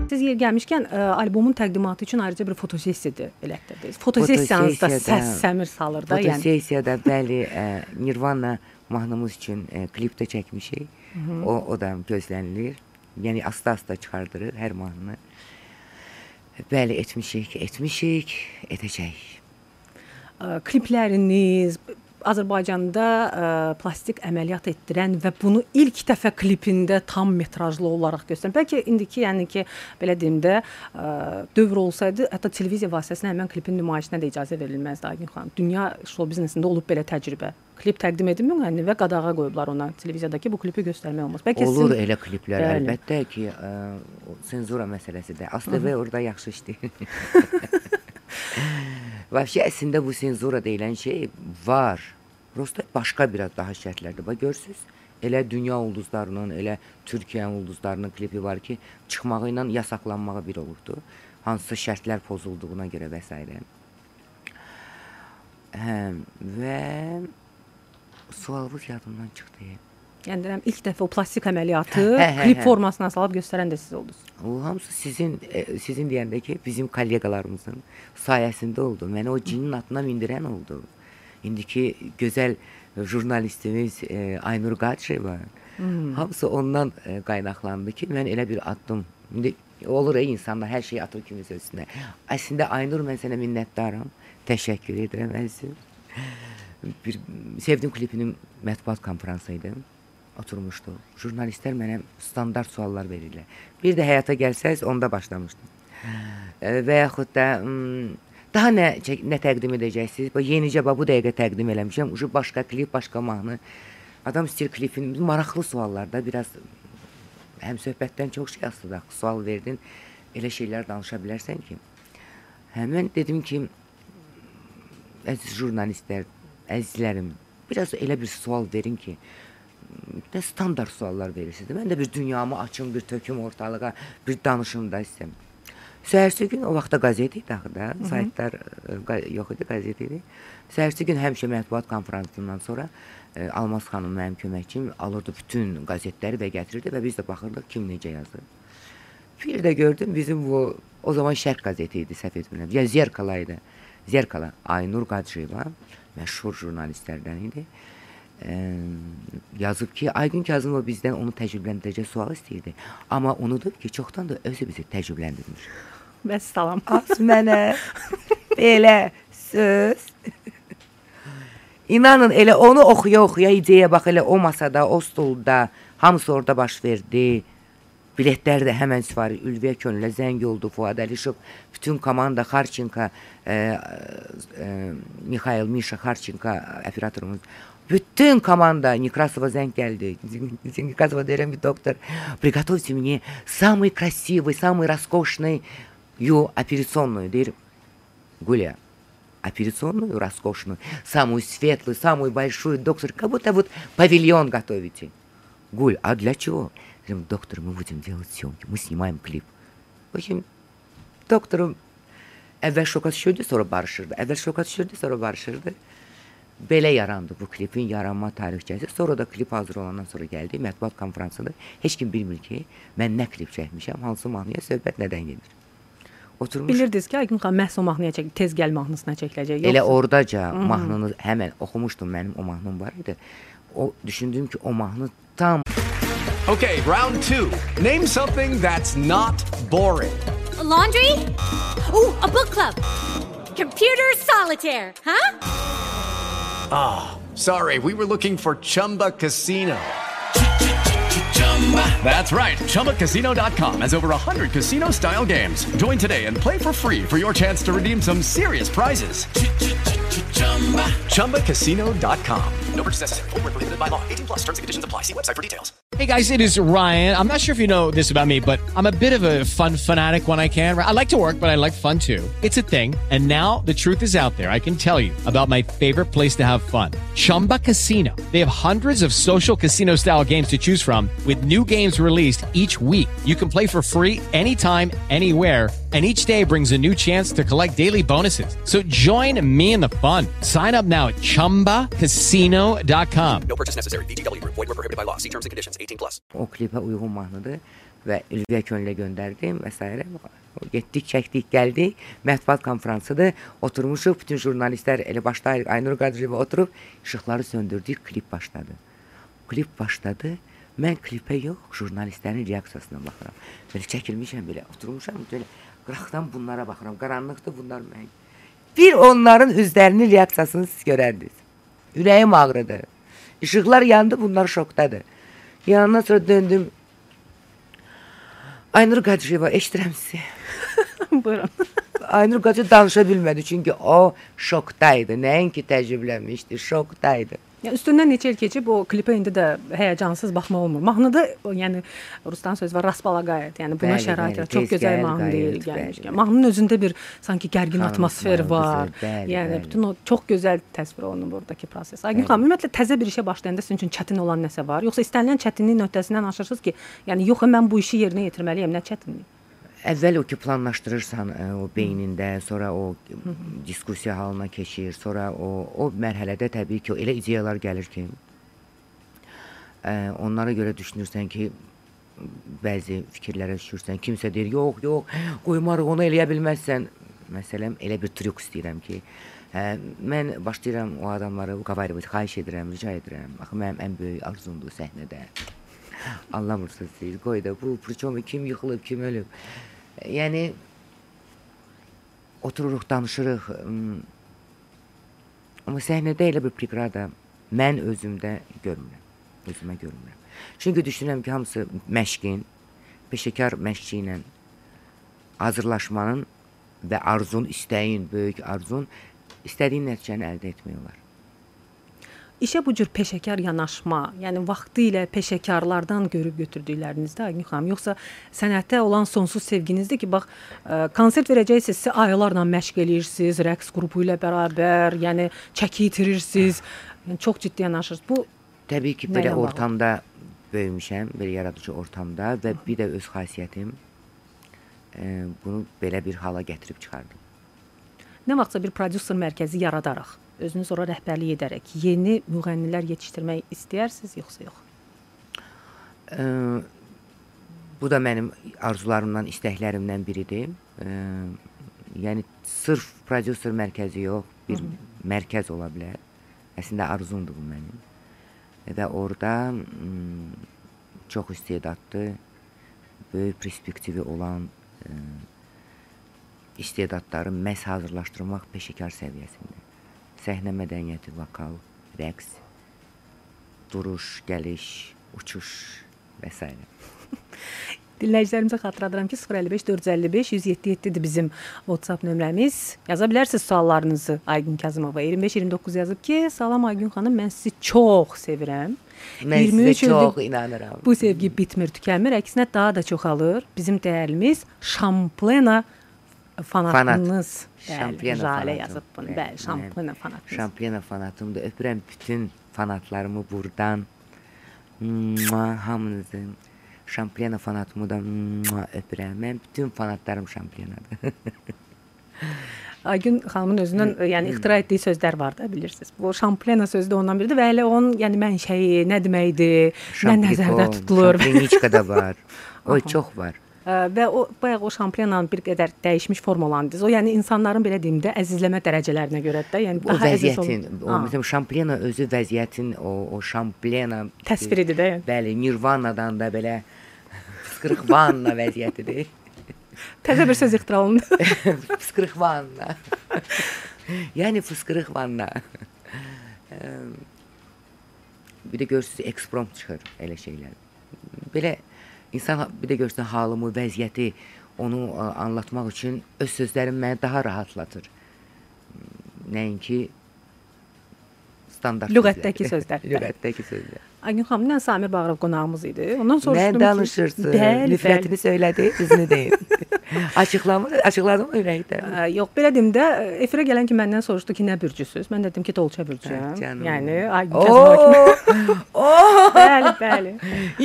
Siz yer gəlmişkən ə, albomun təqdimatı üçün ayrıca bir fotosessiya elətdirdiniz. Fotosessiyanızda səs səmir salır da, yəni. Fotosessiyada bəli, ə, Nirvana mahnımız üçün ə, klipdə çəkmişik. O o da gözlənilir. Yəni asta-asta çıxardırıq hər mahnını. Bəli, etmişik, etmişik, edəcəyik. Klipləriniz Azərbaycanda ə, plastik əməliyyat etdirən və bunu ilk dəfə klipində tam metrajlı olaraq göstərən. Bəlkə indiki, yəni ki, belə deyim də, ə, dövr olsaydı, hətta televiziya vasitəsilə həmin klipin nümayişinə də icazə verilməzdi Aygün xanım. Dünya şou biznesində olub belə təcrübə. Klip təqdim edilmir müğənni və qadağa qoyublar ona televiziyadakı bu klipi göstərmək olmaz. Bəlkə Olur sizin elə kliplər Bəli. əlbəttə ki, ə, o senzura məsələsidir. ASTV orada yaxşı işləyir. Vəbşi əslində bu senzura deyilən şey var. Prosta başqa biraz daha şərtlərdir. Bax görürsüz, elə dünya ulduzlarının, elə Türkiyə ulduzlarının klipi var ki, çıxmağı ilə yasaqlanmağı bir olubdu. Hansısa şərtlər pozulduğuna görə və s. Hə, və sualınız yadımdan çıxdı. Yəni deyirəm ilk dəfə o plastik əməliyyatı Hə, hə, klip hə. formasına salıb göstərən də siz oldunuz. O hamısı sizin e, sizin deyəndə ki, bizim kolleqalarımızın sayəsində oldu. Məni o cinin atına mindirən oldu. İndiki gözəl jurnalistimiz e, Aynur Qaçeva hamısı ondan e, qaynaqlandı ki, mən elə bir addım. İndi olur ey insanlar hər şeyi atır kimi üstünə. Əslində Aynur mən sənə minnətdaram. Təşəkkür edirəm əzizim. Bir sevdim klipinin mətbuat konfransı idi. Oturmuşdu. Jurnalistlər mənə standart suallar verirlər. Bir də həyata gəlsəz, onda başlamışdım. E, və yaxud da daha nə nə təqdim edəcəksiniz? Bax yenicə bax bu dəqiqə təqdim eləmişəm. Ucu başqa klip, başqa mahnı. Adam istəyir klipin maraqlı suallarda biraz həm söhbətdən çox şey axı, Sual verdin, elə şeylər danışa bilərsən ki. Həmin dedim ki, əziz jurnalistlər, əzizlərim, biraz elə bir sual verin ki, də standart suallar verirsiniz. Mən də bir dünyamı açım, bir töküm ortalığa, bir danışım da istəyirəm. Səhərsi gün o vaxtda qəzet idi axı da, saytlar ə, qa- yox idi, qəzet idi. Səhərsi gün həmişə mətbuat konfransından sonra ə, Almaz xanım mənim köməkçim alırdı bütün qəzetləri və gətirirdi və biz də baxırdıq kim necə yazır. Bir də gördüm bizim bu o zaman Şərq qəzeti idi, səhv etmirəm. Ya Zerkala idi. Zerkala Aynur Qacıyeva məşhur jurnalistlərdən idi. Ə, yazıb ki, Aygün Kazımov bizdən onu təcrübələndirəcək sual istəyirdi. Amma unudub ki, çoxdan da özü bizi təcrübələndirmiş. Bəs salam. Az mənə belə söz. İnanın elə onu oxuya-oxuya ideya bax elə o masada, o stulda, hamısı orada baş verdi. Biletlər də həmən sifariş Ülviyə Könülə zəng oldu Fuad Əlişov, bütün komanda Xarçenka, e, e, Mikhail Mişa Xarçenka operatorumuz bütün komanda Некрасова gəldi. Некрасова ki, doktor, приготовьте мне самый красивый, самый роскошный ю операционную, deyir. Гуля, операционную роскошную, самую светлую, самую большую, доктор, как будто вот павильон готовите. Гуль, а для чего? Я говорю, доктор, мы будем делать съемки, мы снимаем клип. В общем, doktorum əvvəl şoka düşürdü, sonra barışırdı. Şoka düşürdü, sonra barışırdı. Belə yarandı bu klipin yaranma tarixçəsi. Sonra da klip hazır olandan sonra gəldi mətbuat konfransında. Heç kim bilmir ki, mən nə klip çəkmişəm, hansı mahnıya söhbət nədən gedir. Oturmuş Bilirdiniz ki, Aygün xanım məhz o mahnıya çək, tez gəl mahnısına çəkiləcək. Elə yoxsa- ordaca mahnını həmən oxumuşdum mənim o mahnım var idi. O düşündüm ki, o mahnı tam Okay, round two. Name something that's not boring. A laundry? Ooh, a book club. Computer solitaire, huh? Ah, sorry, we were looking for Chumba Casino. That's right. ChumbaCasino.com has over 100 casino style games. Join today and play for free for your chance to redeem some serious prizes. ChumbaCasino.com. No purchase necessary. Void where prohibited by law. 18 plus terms and conditions apply. See website for details. Hey guys, it is Ryan. I'm not sure if you know this about me, but I'm a bit of a fun fanatic when I can. I like to work, but I like fun too. It's a thing. And now the truth is out there. I can tell you about my favorite place to have fun Chumba Casino. They have hundreds of social casino style games to choose from, with new games released each week. You can play for free anytime, anywhere. And each day brings a new chance to collect daily bonuses. So join me in the fun. Sign up now at chumbacasino.com. No purchase necessary. VGW Group. Void were prohibited by law. See terms and conditions. 18 plus. o klipə uyğun mahnıdır və Ülviyə Könülə göndərdim və s. Getdik, çəkdik, gəldik. Mətbuat konfransıdır. Oturmuşuq bütün jurnalistlər elə başlayırıq. Aynur Qadırova oturub işıqları söndürdük, klip başladı. Klip başladı. Mən klipə yox, jurnalistlərin reaksiyasına baxıram. Belə çəkilmişəm belə, oturmuşam belə qıraqdan bunlara baxıram. Qaranlıqda bunlar mən. Bir onların üzlərinin reaksiyasını siz görərdiniz. Ürəyim ağrıdı. İşıqlar yandı, bunlar şokdadır. Yanından sonra döndüm. Aynur Qadirova eşidirəm sizi. Buyurun. Aynur Qadir danışa bilmədi çünki o şokdaydı. Nəinki təcrübələnmişdi, şokdaydı. Ya üstündən neçə il keçib o klipə indi də həyəcansız baxmaq olmur. Mahnıda yəni Ruslan söz var, Rasbalagayet. Yəni buna Bəli, şərait bəli. Çox gözəl mahnı deyil bəli, gəlmişkən. bəli. Mahnının özündə bir sanki gərgin Xanım, atmosfer xanım, var. bəli, yəni bəli. bütün o çox gözəl təsvir olunur buradakı proses. Aygün xanım, ümumiyyətlə təzə bir işə başlayanda sizin üçün çətin olan nəsə var? Yoxsa istənilən çətinlik nöqtəsindən aşırsınız ki, yəni yox mən bu işi yerinə yetirməliyəm, nə çətinlik? əvvəl o ki planlaşdırırsan e, o beynində, sonra o diskussiya halına keçir, sonra o o mərhələdə təbii ki, elə ideyalar gəlir ki, e, onlara görə düşünürsən ki, bəzi fikirlərə düşürsən. Kimsə deyir, "Yox, yox, qoymarıq, onu eləyə bilməzsən." Məsələn, elə bir trik istəyirəm ki, Hə, mən başlayıram o adamları qavarıb xahiş edirəm, rica edirəm. Axı mənim ən böyük arzumdur səhnədə. Anlamırsınız siz. Qoy da bu, priçom kim yıxılıb, kim ölüb. Yəni otururuq, danışırıq. Amma səhnədə elə bir pregrada mən özümdə görmürəm. Özümə görmürəm. Çünki düşünürəm ki, hamısı məşqin, peşəkar məşqçi ilə hazırlaşmanın və arzun, istəyin, böyük arzun istədiyin nəticəni əldə etmək olar. İşə bu cür peşəkar yanaşma, yəni vaxtı ilə peşəkarlardan görüb götürdüklərinizdə Aygün xanım, yoxsa sənətə olan sonsuz sevginizdir ki, bax, ə, konsert verəcəksinizsə aylarla məşq eləyirsiniz, rəqs qrupu ilə bərabər, yəni çəki itirirsiniz. Yəni çox ciddi yanaşırsınız. Bu Təbii ki, belə ortamda böyümüşəm, belə yaradıcı ortamda və bir də öz xasiyyətim e, bunu belə bir hala gətirib çıxardım. nə vaxtsa bir prodüser mərkəzi yaradaraq, özünüz ora rəhbərlik edərək yeni müğənnilər yetişdirmək istəyirsiniz yoxsa yox? E, bu da mənim arzularımdan, istəklərimdən biridir. E, yəni sırf prodüser mərkəzi yox, bir mərkəz ola bilər. Əslində arzumdur bu mənim. Və orada mm, çox istedadlı, böyük perspektivi olan e, istedadları məhz hazırlaşdırmaq peşəkar səviyyəsində. Səhnə mədəniyyəti, vokal, rəqs, duruş, gəliş, uçuş və s. Dinləyicilərimizə xatırladıram ki, 055 455 1077-dir bizim WhatsApp nömrəmiz. Yaza bilərsiniz suallarınızı Aygün Kazımova. 2529 yazıb ki, "Salam Aygün xanım, mən sizi çox sevirəm." Mən 23 sizə çox inanıram. Bu sevgi bitmir, tükənmir, əksinə daha da çoxalır. Bizim dəyərlimiz Şamplena fanatınız. Bəli, Şamplena Jalə yazıb bunu. Bəli, Bəli, Şamplena fanatınız. Şamplena fanatımdır. Öpürəm bütün fanatlarımı buradan. Hamınızı. Şamplena fanatımı da öpürəm. Mən bütün fanatlarım Şamplenadır. Aygün xanımın özündən yəni ixtira etdiyi sözlər var da bilirsiniz. Bu Şamplena sözü də ondan biridir və elə onun yəni mənşəyi, nə deməkdir, nə nəzərdə tutulur. Şampleniçka da var. Oy çox var. Və o bayaq o şampionanın bir qədər dəyişmiş formalandınız. O yəni insanların belə deyim də əzizləmə dərəcələrinə görə də, yəni O daha əziz vəziyyətin, olun- o Ha, məsələn Şamplena özü vəziyyətin o o Şamplena təsviridir də. yəni. Bəli, Nirvanadan da belə fısqırıq vanna vəziyyətidir. Təzə bir söz ixtira olundu. fısqırıq vanna. yəni fısqırıq vanna. Bir də görürsüz eksprompt çıxır elə şeylər. Belə insan bir də görsən halımı, vəziyyəti onu ə, anlatmaq üçün öz sözlərim məni daha rahatlatır. Nəinki standart Lüğətdəki sözlər. Lüğətdəki sözlər. Aygün xanım, nə Samir Bağırov qonağımız idi. Ondan soruşdum Nə ki, danışırsın? Bəli, Nifrətini söylədi, düzünü deyil. Açıqlamı, açıqladım ürəkdən. Ə, Yox, belə deyim də efirə gələn ki məndən soruşdu ki, nə bürcüsüz? Mən dedim ki, Dolça bürcüyəm. Yəni. Oo! Oo! Bəli, bəli.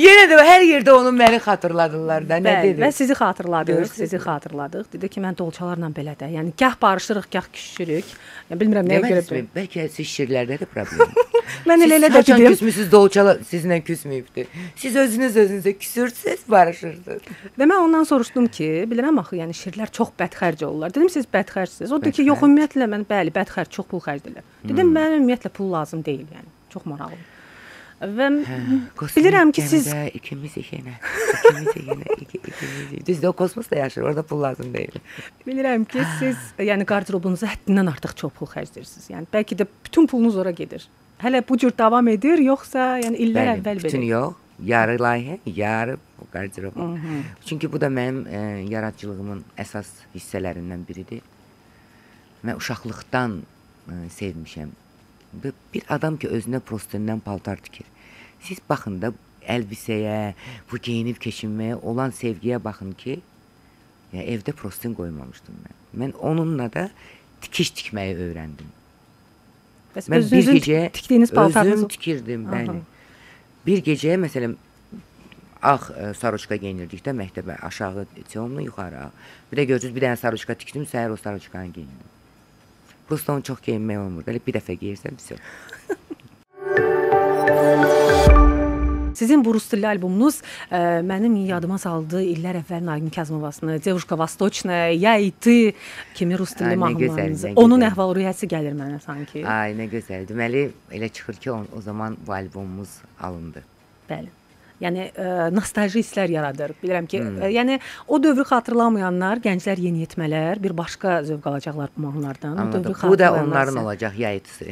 Yenə də hər yerdə onun məni xatırladılar da. Nə dedi? və sizi xatırladıq, sizi xatırladıq. Dedi ki, mən dolçalarla belə də, yəni gah barışırıq, gah küsüşürük. Yəni bilmirəm nəyə görə. Bəlkə siz şirlərdə də problem. Mən elə elə də Siz dedim. küsmüsüz dolçalar sizinlə küsməyibdi. Siz özünüz özünüzə küsürsüz, barışırsınız. Və mən ondan soruşdum ki, bilirəm axı, yəni şirlər çox bədxərc olurlar. Dedim siz bədxərcsiniz. O dedi ki, yox ümumiyyətlə mən bəli, bədxərc çox pul xərcləyirlər. Dedim Hmm. mən ümumiyyətlə pul lazım deyil, yəni. Çox maraqlı. Və Kosmik bilirəm ki, siz ikimiz yenə, ikimiz yenə, iki, ikimiz. Düzdür, o kosmosda yaşır, orada pul lazım deyil. bilirəm ki, siz yəni qardırobunuza həddindən artıq çox pul xərcləyirsiniz. Yəni bəlkə də bütün pulunuz ora gedir. Hələ bu cür davam edir, yoxsa yəni illər Bəli, əvvəl bütün belə? yox, yarı layihə, yarı o qardirob. Çünki bu da mənim e, yaradıcılığımın əsas hissələrindən biridir. Mən uşaqlıqdan e, sevmişəm. Bir, adam ki özünə prostindən paltar tikir. Siz baxın da əlbisəyə, bu geyinib keçinməyə olan sevgiyə baxın ki, ya evdə prostin qoymamışdım mən. Mən onunla da tikiş tikməyi öyrəndim. Bəs Mən bir gecə tikdiyiniz paltarınızı tikirdim, bəli. Bir gecə məsələn ağ ə, saroçka geyinirdik də məktəbə, aşağı temli, yuxarı ağ. Bir də görürsüz bir dənə saroçka tikdim, səhər o saroçkanı geyindim. Prosta onu çox geyinmək olmur. Elə bir dəfə geyirsən, pis. Sizin bu rus dilli albomunuz ə, mənim yadıma saldı illər əvvəl Nagin Kazımovasını, Devuşka Vostochная, Ya и ты kimi rus dilli Ay, nə gözəl, mahnılarınızı. nə Onun gözəl. əhval-ruhiyyəsi gəlir mənə sanki. Ay nə gözəl. Deməli elə çıxır ki, o, o zaman bu albomumuz alındı. Bəli. Yəni ə, nostalji hisslər yaradır. Bilirəm ki, Hmm. ə, yəni o dövrü xatırlamayanlar, gənclər, yeniyetmələr bir başqa zövq alacaqlar bu mahnılardan. Anladım. Bu da onların isə. olacaq yayıtısı.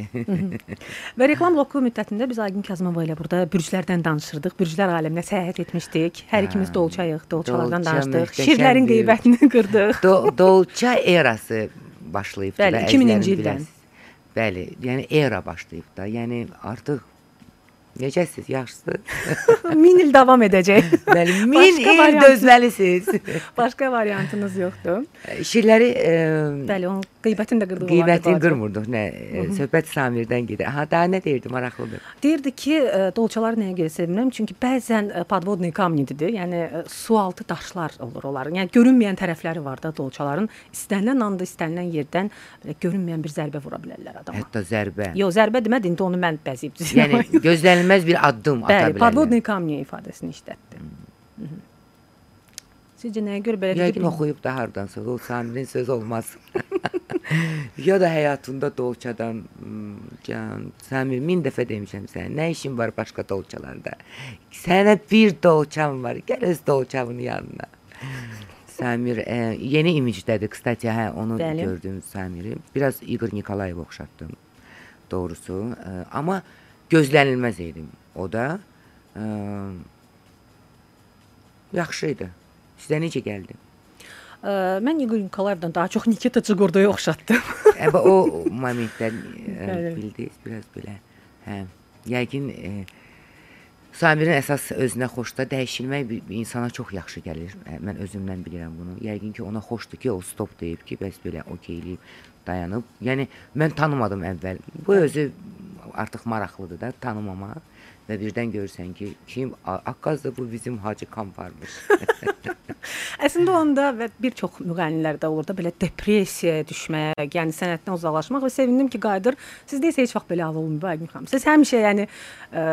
Və reklam bloku müddətində biz Aygün Kazımova ilə burada bürclərdən danışırdıq. Bürclər aləminə səyahət etmişdik. Hər ikimiz dolçayıq, dolçalardan Dolça danışdıq. Şirlərin qeybətini qırdıq. Do Dolça erası başlayıb Bəli, da, 2000-ci əzizlərim ildən. Bəli, yəni era başlayıb da. Yəni artıq necəsiz? Yaxşısınız? Min il davam edəcək. Bəli, min Başqa il variant- dözməlisiniz. Başqa variantınız yoxdur. Şirləri e, Bəli, onu qeybətin də. Qiymətini bacı. qırmırdıq. Nə e, söhbət Samirdən gedir. Ha, daha nə deyirdi maraqlıdır. Deyirdi ki, e, dolçaları nəyə görə sevirəm? Çünki bəzən e, podvodniy kamnidir. Yəni sualtı daşlar olur onların. Yəni görünməyən tərəfləri var da dolçaların. İstənilən anda, istənilən yerdən görünməyən bir zərbə vura bilərlər adama. Hətta zərbə. Yox, zərbə demədi, indi onu mən bəziyib Yəni gözlənilməz bir addım ata Bəli, bilərlər. podvodniy kamniy ifadəsini işlətdi. Mhm. Sizcə nəyə görə belə Yəqin oxuyub da hardansa o Samirin sözü olmaz. ya da həyatında dolçadan can Samir min dəfə demişəm sənə. Nə işin var başqa dolçalarda? Sənə bir dolçam var. Gəl öz dolçamın yanına. Samir e, yeni imicdədir. Kstati, hə, onu Bəli. gördüm Samiri. Biraz Igor Nikolayev oxşatdım. Doğrusu, e, amma gözlənilməz idi o da. E, yaxşı idi. Sizə necə gəldi? Mən Igor Nikolayevdan daha çox Nikita Çigordoya oxşatdım. Əbə o momentlər Bəli. bildiniz biraz belə. Hə, yəqin e, Samirin əsas özünə xoşda dəyişilmək bir, bir insana çox yaxşı gəlir. Mən özümdən bilirəm bunu. Yəqin ki, ona xoşdur ki, o stop deyib ki, bəs belə okeyliyib dayanıb. Yəni mən tanımadım əvvəl. Bu özü artıq maraqlıdır da tanımamaq və birdən görürsən ki, kim Akkazda bu bizim Hacı Kamparmış. Əslində onda və bir çox müğənnilərdə olur da belə depressiyaya düşmək, yəni sənətdən uzaqlaşmaq və sevindim ki, qayıdır. Sizdə isə heç vaxt belə hal olmayıb Aygün xanım. Siz həmişə yəni ə,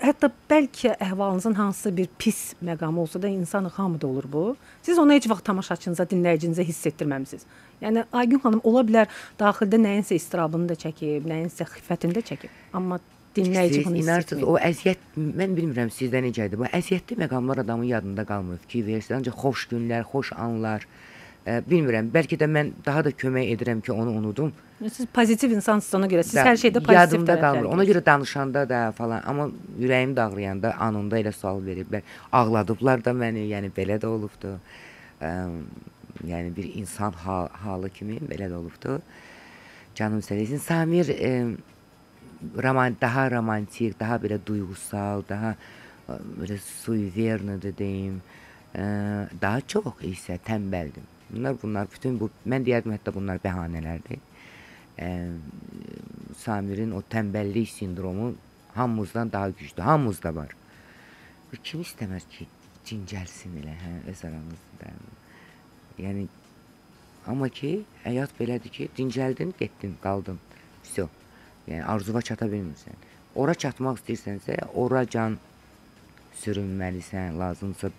hətta bəlkə əhvalınızın hansısa bir pis məqamı olsa da insan hamıda olur bu. Siz onu heç vaxt tamaşaçınıza, dinləyicinizə hiss etdirməmisiniz. Yəni Aygün xanım ola bilər daxildə nəyinsə istirabını da çəkib, nəyinsə xiffətini də çəkib, amma dinləyici bunu etmir. o əziyyət mən bilmirəm sizdə necədir. Bu əziyyətli məqamlar adamın yadında qalmır. Fikir verirsən, ancaq xoş günlər, xoş anlar. Ə, bilmirəm, bəlkə də mən daha da kömək edirəm ki, onu unudum. Siz pozitiv insansınız ona görə. Siz Da- hər şeydə pozitiv yadımda qalmır. Ona görə danışanda da falan, amma ürəyim dağrıyanda anında elə sual veriblər. Ağladıblar da məni, yəni belə də olubdu. Ə, yəni bir insan hal, halı kimi belə də olubdu. Canım sənəsin Samir ə, roman daha romantik, daha belə duyğusal, daha belə suyvernidir deyim. Ə, daha çox isə tənbəldim. Bunlar bunlar bütün bu mən deyərdim hətta bunlar bəhanələrdir. Ə, Samirin o tənbəllik sindromu hamımızdan daha güclü. Hamımızda var. Kim istəməz ki, cincəlsin elə, hə, öz aranızda. Yəni amma ki, həyat belədir ki, dincəldin, getdin, qaldın. Yəni arzuva çata bilmirsən. Ora çatmaq istəyirsənsə, oracan sürünməlisən, lazımsa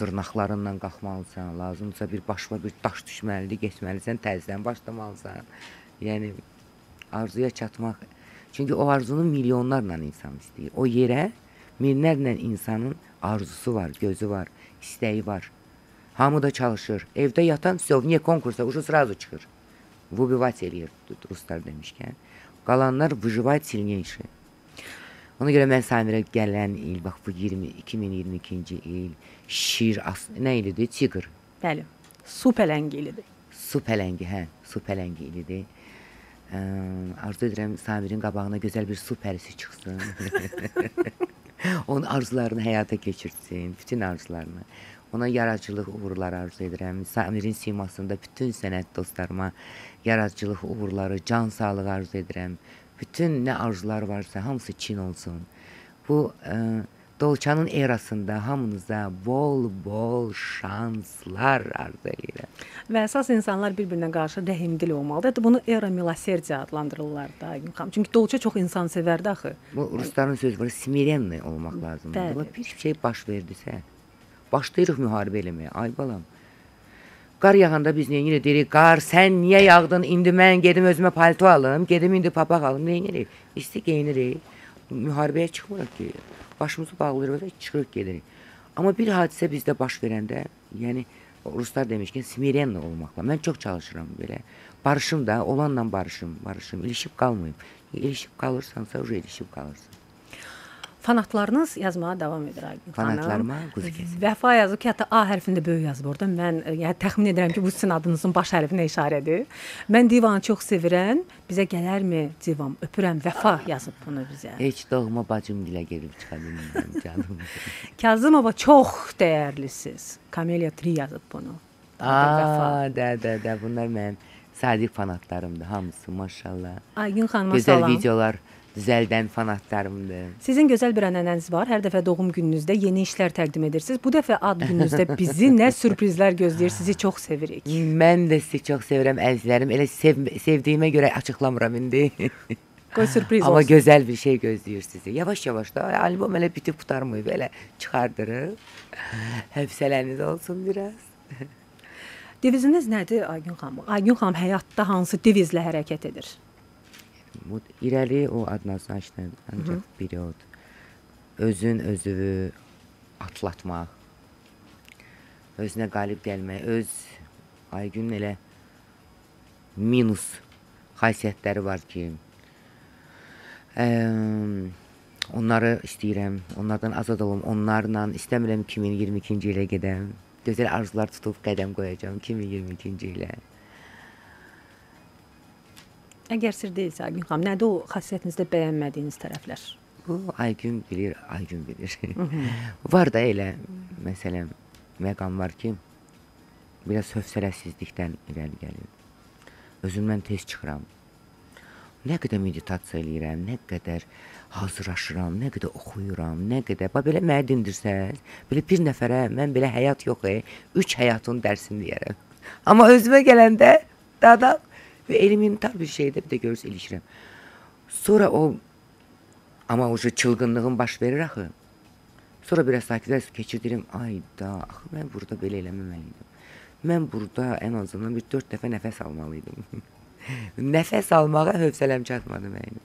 dırnaqlarından qalxmalısan, lazımsa bir başına bir daş düşməlidir, getməlisən, təzədən başlamalısan. Yəni arzuya çatmaq. Çünki o arzunu milyonlarla insan istəyir. O yerə minlərlə insanın arzusu var, gözü var, istəyi var. Hamı da çalışır. Evdə yatan sövniyə konkursa uşu srazu çıxır. Vubivat eləyir ruslar demişkən. Qalanlar vücubay silneyşi. Ona görə mən Samirə gələn il, bax bu 20 2022-ci il şir nə ilidir? Tiqr. Bəli. Su pələngi ilidir. Su pələngi, hə, su pələngi ilidir. Ə, arzu edirəm Samirin qabağına gözəl bir su pərisi çıxsın. Onun arzularını həyata keçirsin, bütün arzularını. Ona yaradıcılıq uğurları arzu edirəm. Samirin simasında bütün sənət dostlarıma yaradıcılıq uğurları, can sağlığı arzu edirəm. Bütün nə arzular varsa hamısı çin olsun. Bu ə, Dolçanın erasında hamınıza bol-bol şanslar arzu edirəm. Və əsas insanlar bir-birinə qarşı rəhimdil olmalıdır. Hətta bunu era miloserdiya adlandırırlar da xanım. Çünki Dolça çox insansevərdi axı. Bu rusların sözü var, smirenli olmaq lazımdır. Bəli. Bir şey baş verdisə, başlayırıq müharibə eləməyə. Ay balam. Qar yağanda biz nə edirik? Deyirik, qar sən niyə yağdın? İndi mən gedim özümə palto alım, gedim indi papaq alım. Nə edirik? İsti geyinirik. Müharibəyə çıxmırıq ki. Başımızı bağlayırıq və çıxırıq gedirik. Amma bir hadisə bizdə baş verəndə, yəni ruslar demişkən smirenli olmaqla. Mən çox çalışıram belə. Barışım da, olanla barışım, barışım. İlişib qalmayım. İlişib qalırsansa, o ilişib qalırsan. Fanatlarınız yazmağa davam edir Aygün xanım. Fanatlarıma quzu kəsir. Vəfa yazıb ki, hətta A hərfində böyük yazıb orada. Mən e, yəni təxmin edirəm ki, bu sizin adınızın baş hərfinə işarədir. Mən divanı çox sevirəm. Bizə gələrmi divam? Öpürəm Vəfa yazıb bunu bizə. Heç doğma bacım dilə gelib çıxa bilmirəm canım. Kazımova çox dəyərlisiz. Kamelia Tri yazıb bunu. Aa, də, də, də, bunlar mənim sadiq fanatlarımdır hamısı maşallah. Aygün xanıma Gözəl salam. videolar düzəldən fanatlarımdır. Sizin gözəl bir ənənəniz var. Hər dəfə doğum gününüzdə yeni işlər təqdim edirsiniz. Bu dəfə ad gününüzdə bizi nə sürprizlər gözləyir? Sizi çox sevirik. Mən də sizi çox sevirəm əzizlərim. Elə sev sevdiyimə görə açıqlamıram indi. Qoy sürpriz Amma olsun. gözəl bir şey gözləyir sizi. Yavaş-yavaş da albom elə bitib qutarmayıb, elə çıxardırıq. Həvsələniz olsun biraz. Deviziniz nədir Aygün xanım? Aygün xanım həyatda hansı devizlə hərəkət edir? Bu irəli o adnazlaşdı ancaq Hı -hı. period. Özün özünü atlatmaq, özünə qalib gəlmək, öz Aygün elə minus xasiyyətləri var ki, ə, onları istəyirəm, onlardan azad olum, onlarla istəmirəm 2022-ci ilə gedəm. Gözəl arzular tutub qədəm qoyacağam 2022-ci ilə. Əgər sir deyilsə Aygün xanım, nədir o xasiyyətinizdə bəyənmədiyiniz tərəflər? Bu Aygün bilir, Aygün bilir. var da elə məsələn məqam var ki, biraz hövsələsizlikdən irəli gəlir. Özümdən tez çıxıram. Nə qədər meditasiya eləyirəm, nə qədər hazırlaşıram, nə qədər oxuyuram, nə qədər. Bax belə məni dindirsəz, belə bir nəfərə mən belə həyat yox, e, 3 həyatın dərsini deyərəm. Amma özümə gələndə daha da elementar bir şeydə bir də görürsüz ilişirəm. Sonra o Amma o çılgınlığım baş verir axı. Sonra biraz sakitləş keçirdirəm. Ayda, axı mən burada belə eləməməliydim. Mən burada ən azından bir 4 dəfə nəfəs almalıydım. nəfəs almağa hövsələm çatmadı mənim.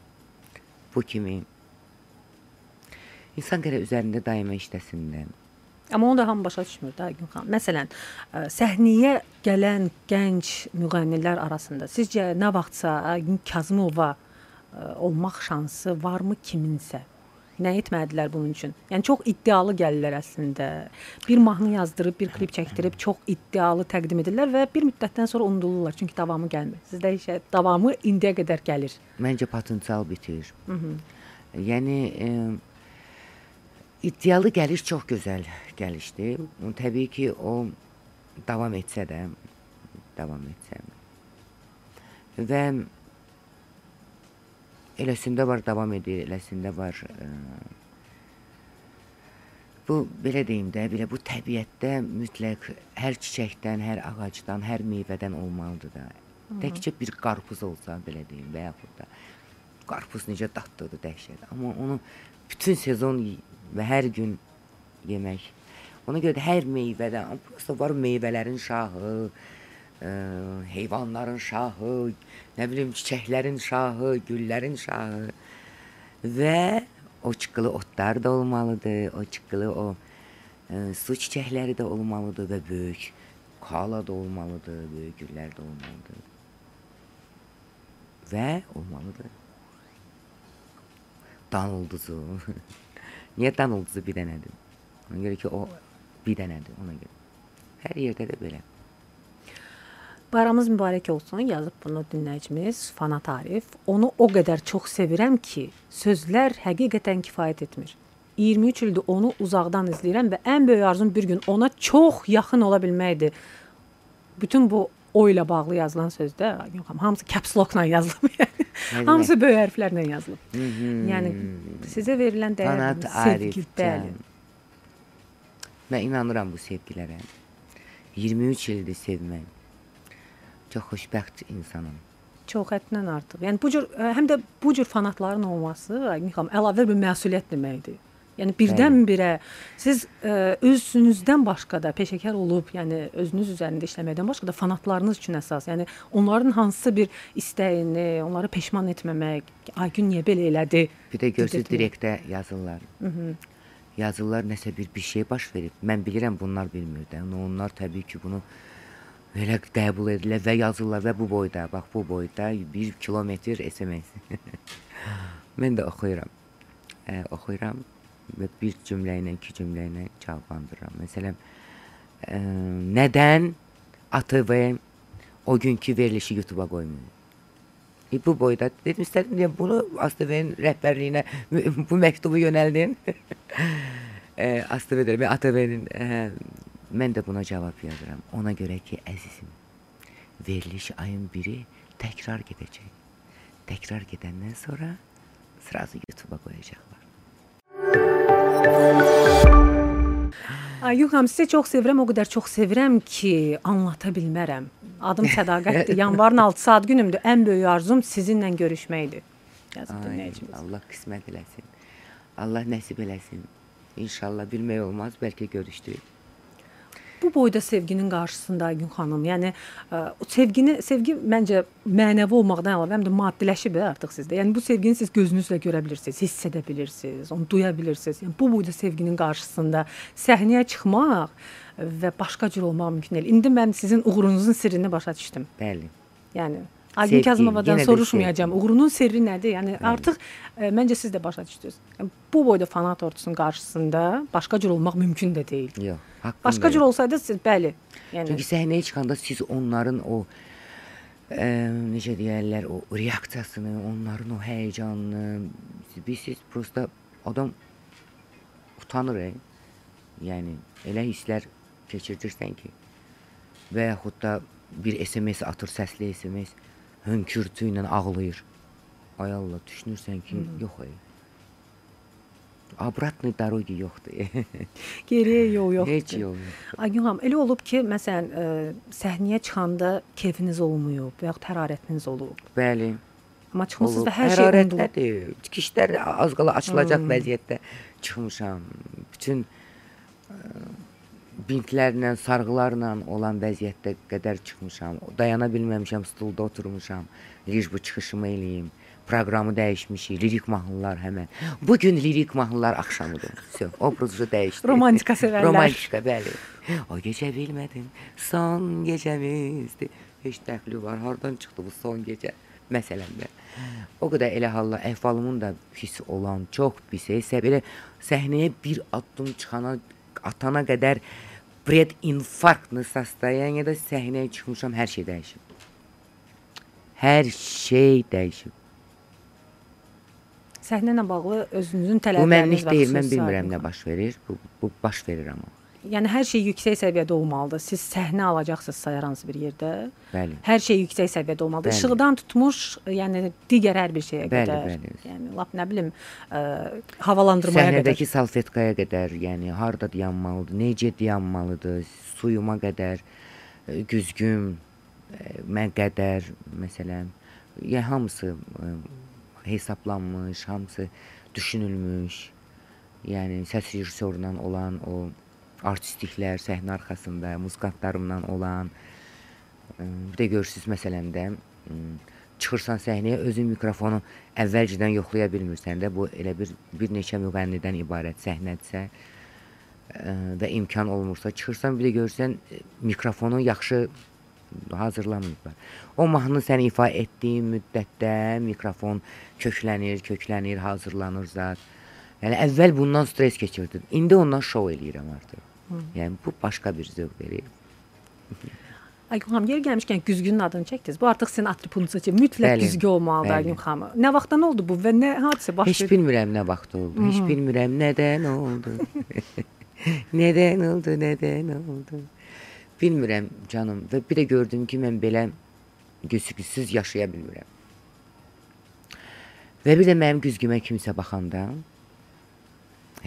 Bu kimi. İnsan gərək üzərində daima işləsin. Amma onu da hamı başa düşmür də Aygün xanım. Məsələn, səhnəyə gələn gənc müğənnilər arasında sizcə nə vaxtsa Aygün Kazımova olmaq şansı varmı kiminsə? Nə etmədilər bunun üçün? Yəni çox iddialı gəlirlər əslində. Bir mahnı yazdırıb, bir klip çəkdirib çox iddialı təqdim edirlər və bir müddətdən sonra unudulurlar çünki davamı gəlmir. Sizdə işə davamı indiyə qədər gəlir. Məncə potensial bitir. Hı -hı. Yəni e, iddialı gəliş çox gözəl gəlişdir. Təbii ki, o davam etsə də, davam etsə. Və eləsində var davam edir, eləsində var ə, bu belə deyim də, belə bu təbiətdə mütləq hər çiçəkdən, hər ağacdan, hər meyvədən olmalıdır da. Təkcə bir qarpız olsa belə deyim və yaxud da qarpız necə dadlıdır dəhşət. Amma onu bütün sezon və hər gün yemək. Ona görə də hər meyvədən, prosta var meyvələrin şahı, ə, heyvanların şahı, nə bilim çiçəklərin şahı, güllərin şahı və o çıqqılı otlar da olmalıdır, o çıqqılı o ə, su çiçəkləri də olmalıdır və böyük kala da olmalıdır, böyük güllər də olmalıdır. Və olmalıdır. Dan ulduzu. Niyə ulduzu bir dənədir? Ona görə ki, o bir dənədir ona görə. Hər yerdə də belə. Bayramınız mübarək olsun. Yazıb bunu dinləyicimiz Fanat Arif. Onu o qədər çox sevirəm ki, sözlər həqiqətən kifayət etmir. 23 ildir onu uzaqdan izləyirəm və ən böyük arzum bir gün ona çox yaxın ola bilməkdir. Bütün bu o ilə bağlı yazılan sözdə yox, hamısı caps lock-la yazılıb. Yəni. hamısı böyük hərflərlə yazılıb. Hı -hı. Yəni sizə verilən dəyər, Fanat sevgi, bəli. Mən inanıram bu sevgilərə. 23 ildir sevmək. Çox xoşbəxt insanam. Çox həddən artıq. Yəni bu cür ə, həm də bu cür fanatların olması, xanım, əlavə bir məsuliyyət deməkdir. Yəni birdən-birə siz ə, özünüzdən başqa da peşəkar olub, yəni özünüz üzərində işləməkdən başqa da fanatlarınız üçün əsas, yəni onların hansısa bir istəyini, onları peşman etməmək, Aygün niyə belə elədi? Bir də görsüz direktə yazırlar. -hı. Yazırlar nəsə bir bir şey baş verib. Mən bilirəm bunlar bilmir də. Yəni Onlar təbii ki bunu belə qəbul edirlər və yazırlar və bu boyda, bax bu boyda 1 kilometr SMS. Mən də oxuyuram. Ə, oxuyuram və bir cümlə ilə, iki cümlə ilə cavablandırıram. Məsələn, ə, nədən ATV o günkü verilişi YouTube-a qoymur? E, bu boyda dedim istədim deyə bunu ATV-nin bu məktubu yönəldin. e, ATV deyirəm, ATV-nin e, mən də buna cavab yazıram. Ona görə ki, əzizim, veriliş ayın biri təkrar gedəcək. Təkrar gedəndən sonra sırası YouTube-a qoyacaqlar. Ay Yuxam, sizi çox sevirəm, o qədər çox sevirəm ki, anlata bilmərəm. Adım Sədaqətdir. Yanvarın 6 saat günümdür. Ən böyük arzum sizinlə görüşməkdir. Yazıb dinləyicimiz. Allah qismət eləsin. Allah nəsib eləsin. İnşallah bilmək olmaz, bəlkə görüşdük. Bu boyda sevginin qarşısında Aygün xanım, yəni o sevgini, sevgi məncə mənəvi olmaqdan əlavə həm də maddiləşib artıq sizdə. Yəni bu sevgini siz gözünüzlə görə bilirsiniz, hiss edə bilirsiniz, onu duya bilirsiniz. Yəni bu boyda sevginin qarşısında səhnəyə çıxmaq və başqa cür olmaq mümkün deyil. İndi mən sizin uğurunuzun sirrini başa düşdüm. Bəli. Yəni Aygün Kazımovadan soruşmayacağam. Uğurunun sirri nədir? Yəni artıq ə, məncə siz də başa düşdünüz. Bu boyda fanat ordusunun qarşısında başqa cür olmaq mümkün də deyil. Yox, haqqında Başqa cür olsaydı siz bəli. Yəni Çünki səhnəyə çıxanda siz onların o ə, necə deyirlər, o reaksiyasını, onların o həyəcanını, siz bilirsiniz, prosta adam utanır. E. Yəni elə hisslər keçirdirsən ki, və yaxud da bir SMS atır, səsli SMS, hönkürtü ilə ağlayır. Ay Allah, düşünürsən ki, Hı. yox ay. Abratnı darogi yoxdur. Geriyə yol yoxdur. Heç yol yoxdur. Aygünam, elə olub ki, məsələn, ə, səhnəyə çıxanda keyfiniz olmayıb və yaxud hərarətiniz olub. Bəli. Amma çıxmısınız da hər şey unudulub. Tikişlər az qala açılacaq hmm. vəziyyətdə çıxmışam. Bütün ə, bintlərlə, sarğılarla olan vəziyyətdə qədər çıxmışam. Dayana bilməmişəm, stulda oturmuşam. Lirik bu çıxışımı eləyim. Proqramı dəyişmişik. Lirik mahnılar həmən. Bu gün lirik mahnılar axşamıdır. Söz obrazı dəyişdi. Romantika sevənlər. Romantika, bəli. O gecə bilmədim. Son gecəmizdir. Heç dəxli var. Hardan çıxdı bu son gecə? Məsələn də. O qədər elə hallar əhvalımın da pis olan, çox pis. Hesab elə səhnəyə bir addım çıxana atana qədər pred infarktlı состояниеdə səhnəyə çıxmışam, hər şey dəyişib. Hər şey dəyişib. Səhnə ilə bağlı özünüzün Bu tələbləriniz mənlik və deyil, mən xüsusi bilmirəm Aygün nə baş verir. Bu, bu baş verir amma. Yəni hər şey yüksək səviyyədə olmalıdır. Siz səhnə alacaqsınızsa hər hansı bir yerdə. Bəli. Hər şey yüksək səviyyədə olmalıdır. Bəli. İşıqdan tutmuş, yəni digər hər bir şeyə Bəli, qədər. bəli. Yəni lap nə bilim, ə, havalandırmaya Səhnədəki qədər. salfetkaya qədər, yəni harda dayanmalıdır, necə dayanmalıdır, suyuma qədər, güzgüm, mən qədər məsələn, ya hamısı e, hesablanmış, hamısı düşünülmüş. Yəni səs rejissorundan olan o artistliklər səhnə arxasında, muzikantlarımla olan ə, bir də görürsüz məsələn də çıxırsan səhnəyə özün mikrofonu əvvəlcədən yoxlaya bilmirsən də bu elə bir bir neçə müğənnidən ibarət səhnədirsə ə, və imkan olmursa çıxırsan bir də görürsən ə, mikrofonu yaxşı hazırlamayıblar. O mahnını sən ifa etdiyin müddətdə mikrofon köklənir, köklənir, hazırlanır zat. Yəni əvvəl bundan stres keçirdim. İndi ondan şou eləyirəm artıq. Yəni bu başqa bir zövq verir. Aygün xanım, yer gəlmişkən güzgünün adını çəkdiniz. Bu artıq sizin atributunuzdur mütləq Bəli, güzgü olmalıdır bəli. Aygün xanım. Nə vaxtdan oldu bu və nə hadisə baş Heç verdi? bilmirəm nə vaxt oldu. Heç bilmirəm nədən oldu. nədən oldu, nədən oldu. Bilmirəm canım və bir də gördüm ki, mən belə güzgüsüz yaşaya bilmirəm. Və bir də mənim güzgümə kimsə baxanda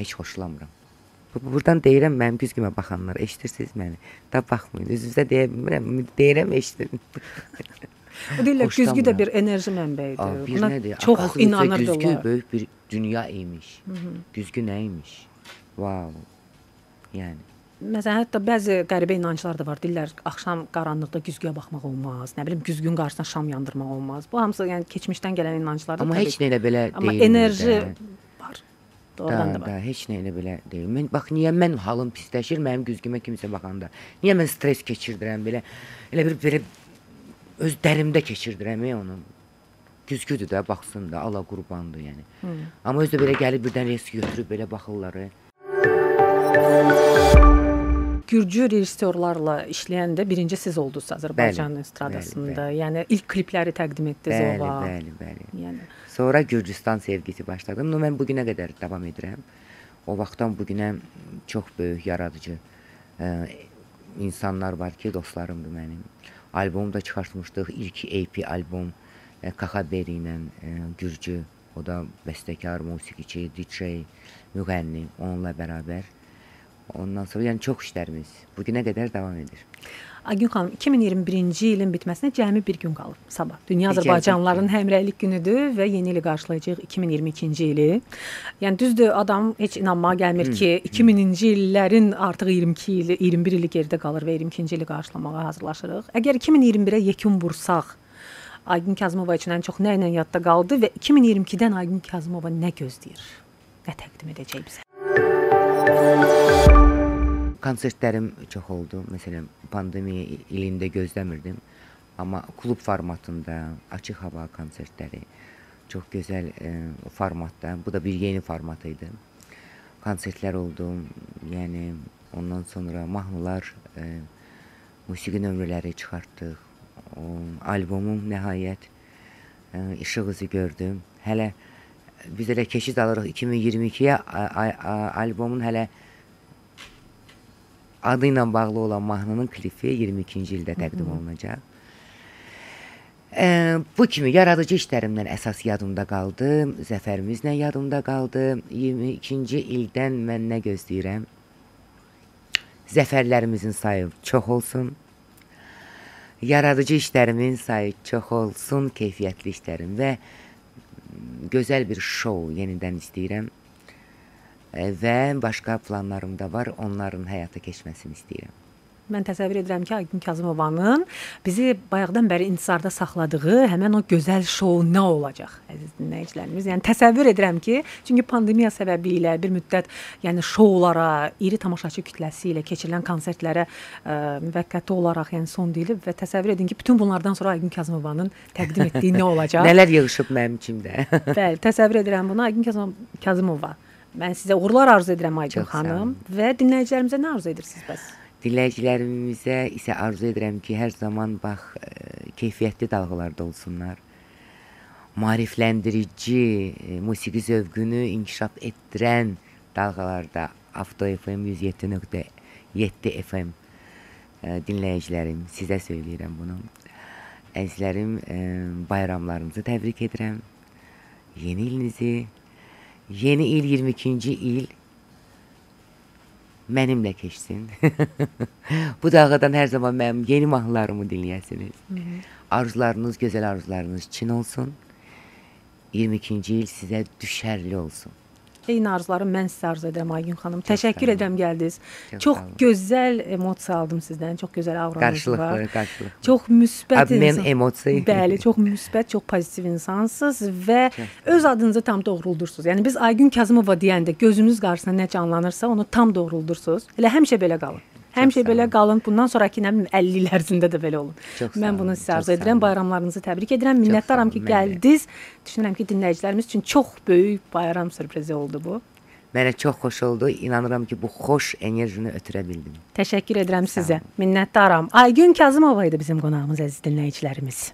heç xoşlamıram. Bu- Burdan deyirəm mənim güzgümə baxanlar, eşidirsiniz məni? Da baxmayın. Üzünüzə deyə bilmirəm, deyirəm eşidin. O deyirlər güzgü də bir enerji mənbəyidir. Bir Buna nədir? çox Akazlıca inanırdılar. Güzgü böyük bir dünya imiş. Güzgü nəymiş? Wow. Yəni Məsələn, hətta bəzi qəribə inanclar da var. Deyirlər, axşam qaranlıqda güzgüyə baxmaq olmaz. Nə bilim, güzgünün qarşısına şam yandırmaq olmaz. Bu hamısı yəni keçmişdən gələn inanclardır. amma heç nə elə belə Amma deyil. enerji var. Doğrudan da da, da, heç nə elə belə deyil. Mən bax niyə mən halım pisləşir mənim güzgümə kimsə baxanda? Niyə mən stres keçirdirəm belə? Elə bir belə öz dərimdə keçirdirəm ey onu. Güzgüdür də, baxsın da, Allah qurbandır yəni. Amma özü də belə gəlib birdən reis götürüb belə baxırlar. e. Gürcü rejissorlarla işləyəndə birinci siz oldunuz Azərbaycan Bəli, estradasında. bəli, Yəni ilk klipləri təqdim etdiniz Bəli, ova. bəli, bəli. Yəni Sonra Gürcüstan sevgisi başladım. No, mən bu günə qədər davam edirəm. O vaxtdan bu günə çox böyük yaradıcı ə, insanlar var ki, dostlarımdır mənim. albom da çıxartmışdıq. İlk EP albom e, Kaka Beri ilə e, Gürcü, o da bəstəkar, musiqiçi, DJ, müğənni onunla bərabər. Ondan sonra yəni çox işlərimiz bu günə qədər davam edir. Aygün xanım 2021-ci ilin bitməsinə cəmi bir gün qalıb. Sabah Dünya Azərbaycanlıların həmrəylik günüdür və yeni ili qarşılayacağıq 2022-ci ili. Yəni düzdür, adam heç inanmağa gəlmir ki, 2000-ci illərin artıq 22 ili, 21 ili geridə qalır və 22-ci ili qarşılamağa hazırlaşırıq. Əgər 2021-ə yekun vursaq, Aygün Kazımova üçün ən çox nə ilə yadda qaldı və 2022-dən Aygün Kazımova nə gözləyir? Nə təqdim edəcək bizə? Konsertlərim çox oldu. Məsələn, pandemiya ilində gözləmirdim. Amma klub formatında, açıq hava konsertləri çox gözəl e, formatda. Bu da bir yeni format idi. Konsertlər oldu. Yəni ondan sonra mahnılar, e, musiqi nömrələri çıxartdıq. O, albomum nəhayət e, işıq üzü gördü. Hələ biz elə keçid alırıq 2022-yə a- a- a- albomun hələ adı ilə bağlı olan mahnının klipi 22-ci ildə təqdim olunacaq. E, bu kimi yaradıcı işlərimdən əsas yadımda qaldı, zəfərimizlə yadımda qaldı. 22-ci ildən mən nə gözləyirəm? Zəfərlərimizin sayı çox olsun. Yaradıcı işlərimin sayı çox olsun, keyfiyyətli işlərim və gözəl bir şou yenidən istəyirəm. E, və başqa planlarım da var, onların həyata keçməsini istəyirəm. Mən təsəvvür edirəm ki, Aygün Kazımovanın bizi bayaqdan bəri intizarda saxladığı həmin o gözəl şou nə olacaq, əziz dinləyicilərimiz. Yəni təsəvvür edirəm ki, çünki pandemiya səbəbilə bir müddət, yəni şoulara, iri tamaşaçı kütləsi ilə keçirilən konsertlərə ə, müvəqqəti olaraq yəni son deyilib və təsəvvür edin ki, bütün bunlardan sonra Aygün Kazımovanın təqdim etdiyi nə olacaq? Nələr yığılıb mənim içimdə? Bəli, təsəvvür edirəm bunu. Aygün Kazım Kazımova. Mən sizə uğurlar arzu edirəm Aygün xanım və dinləyicilərimizə nə arzu edirsiniz bəs? Dinləyicilərimizə isə arzu edirəm ki, hər zaman bax e, keyfiyyətli dalğalarda olsunlar. Maarifləndirici, e, musiqi zövqünü inkişaf etdirən dalğalarda Avto FM 107.7 FM dinləyicilərim, sizə söyləyirəm bunu. Əzizlərim, e, bayramlarınızı təbrik edirəm. Yeni ilinizi, yeni il 22-ci il mənimlə keçsin. Bu dalğadan hər zaman mənim yeni mahnılarımı dinləyəsiniz. Arzularınız, gözəl arzularınız çin olsun. 22-ci il sizə düşərli olsun. Eyni arzuları mən sizə arzu edirəm Aygün xanım. Təşəkkür sağ olun. edirəm gəldiniz. Çox Çox gözəl emosiya aldım sizdən. Çox gözəl avranız Qarşılıqlı, var. qarşılıqlı. Çox müsbət Obmen insan- emosiya. Bəli, çox müsbət, çox pozitiv insansınız və öz adınızı tam doğruldursunuz. Yəni biz Aygün Kazımova deyəndə gözünüz qarşısında nə canlanırsa, onu tam doğruldursunuz. Elə həmişə belə qalın. Həmişə belə qalın. Bundan sonrakı nə bilim 50 il ərzində də belə olun. Çox Mən bunu sizə arzu edirəm. Bayramlarınızı təbrik edirəm. Minnətdaram ki, gəldiniz. Düşünürəm ki, dinləyicilərimiz üçün çox böyük bayram sürprizi oldu bu. Mənə çox xoş oldu. İnanıram ki, bu xoş enerjini ötürə bildim. Təşəkkür edirəm sizə. Minnətdaram. Aygün Kazımova idi bizim qonağımız əziz dinləyicilərimiz.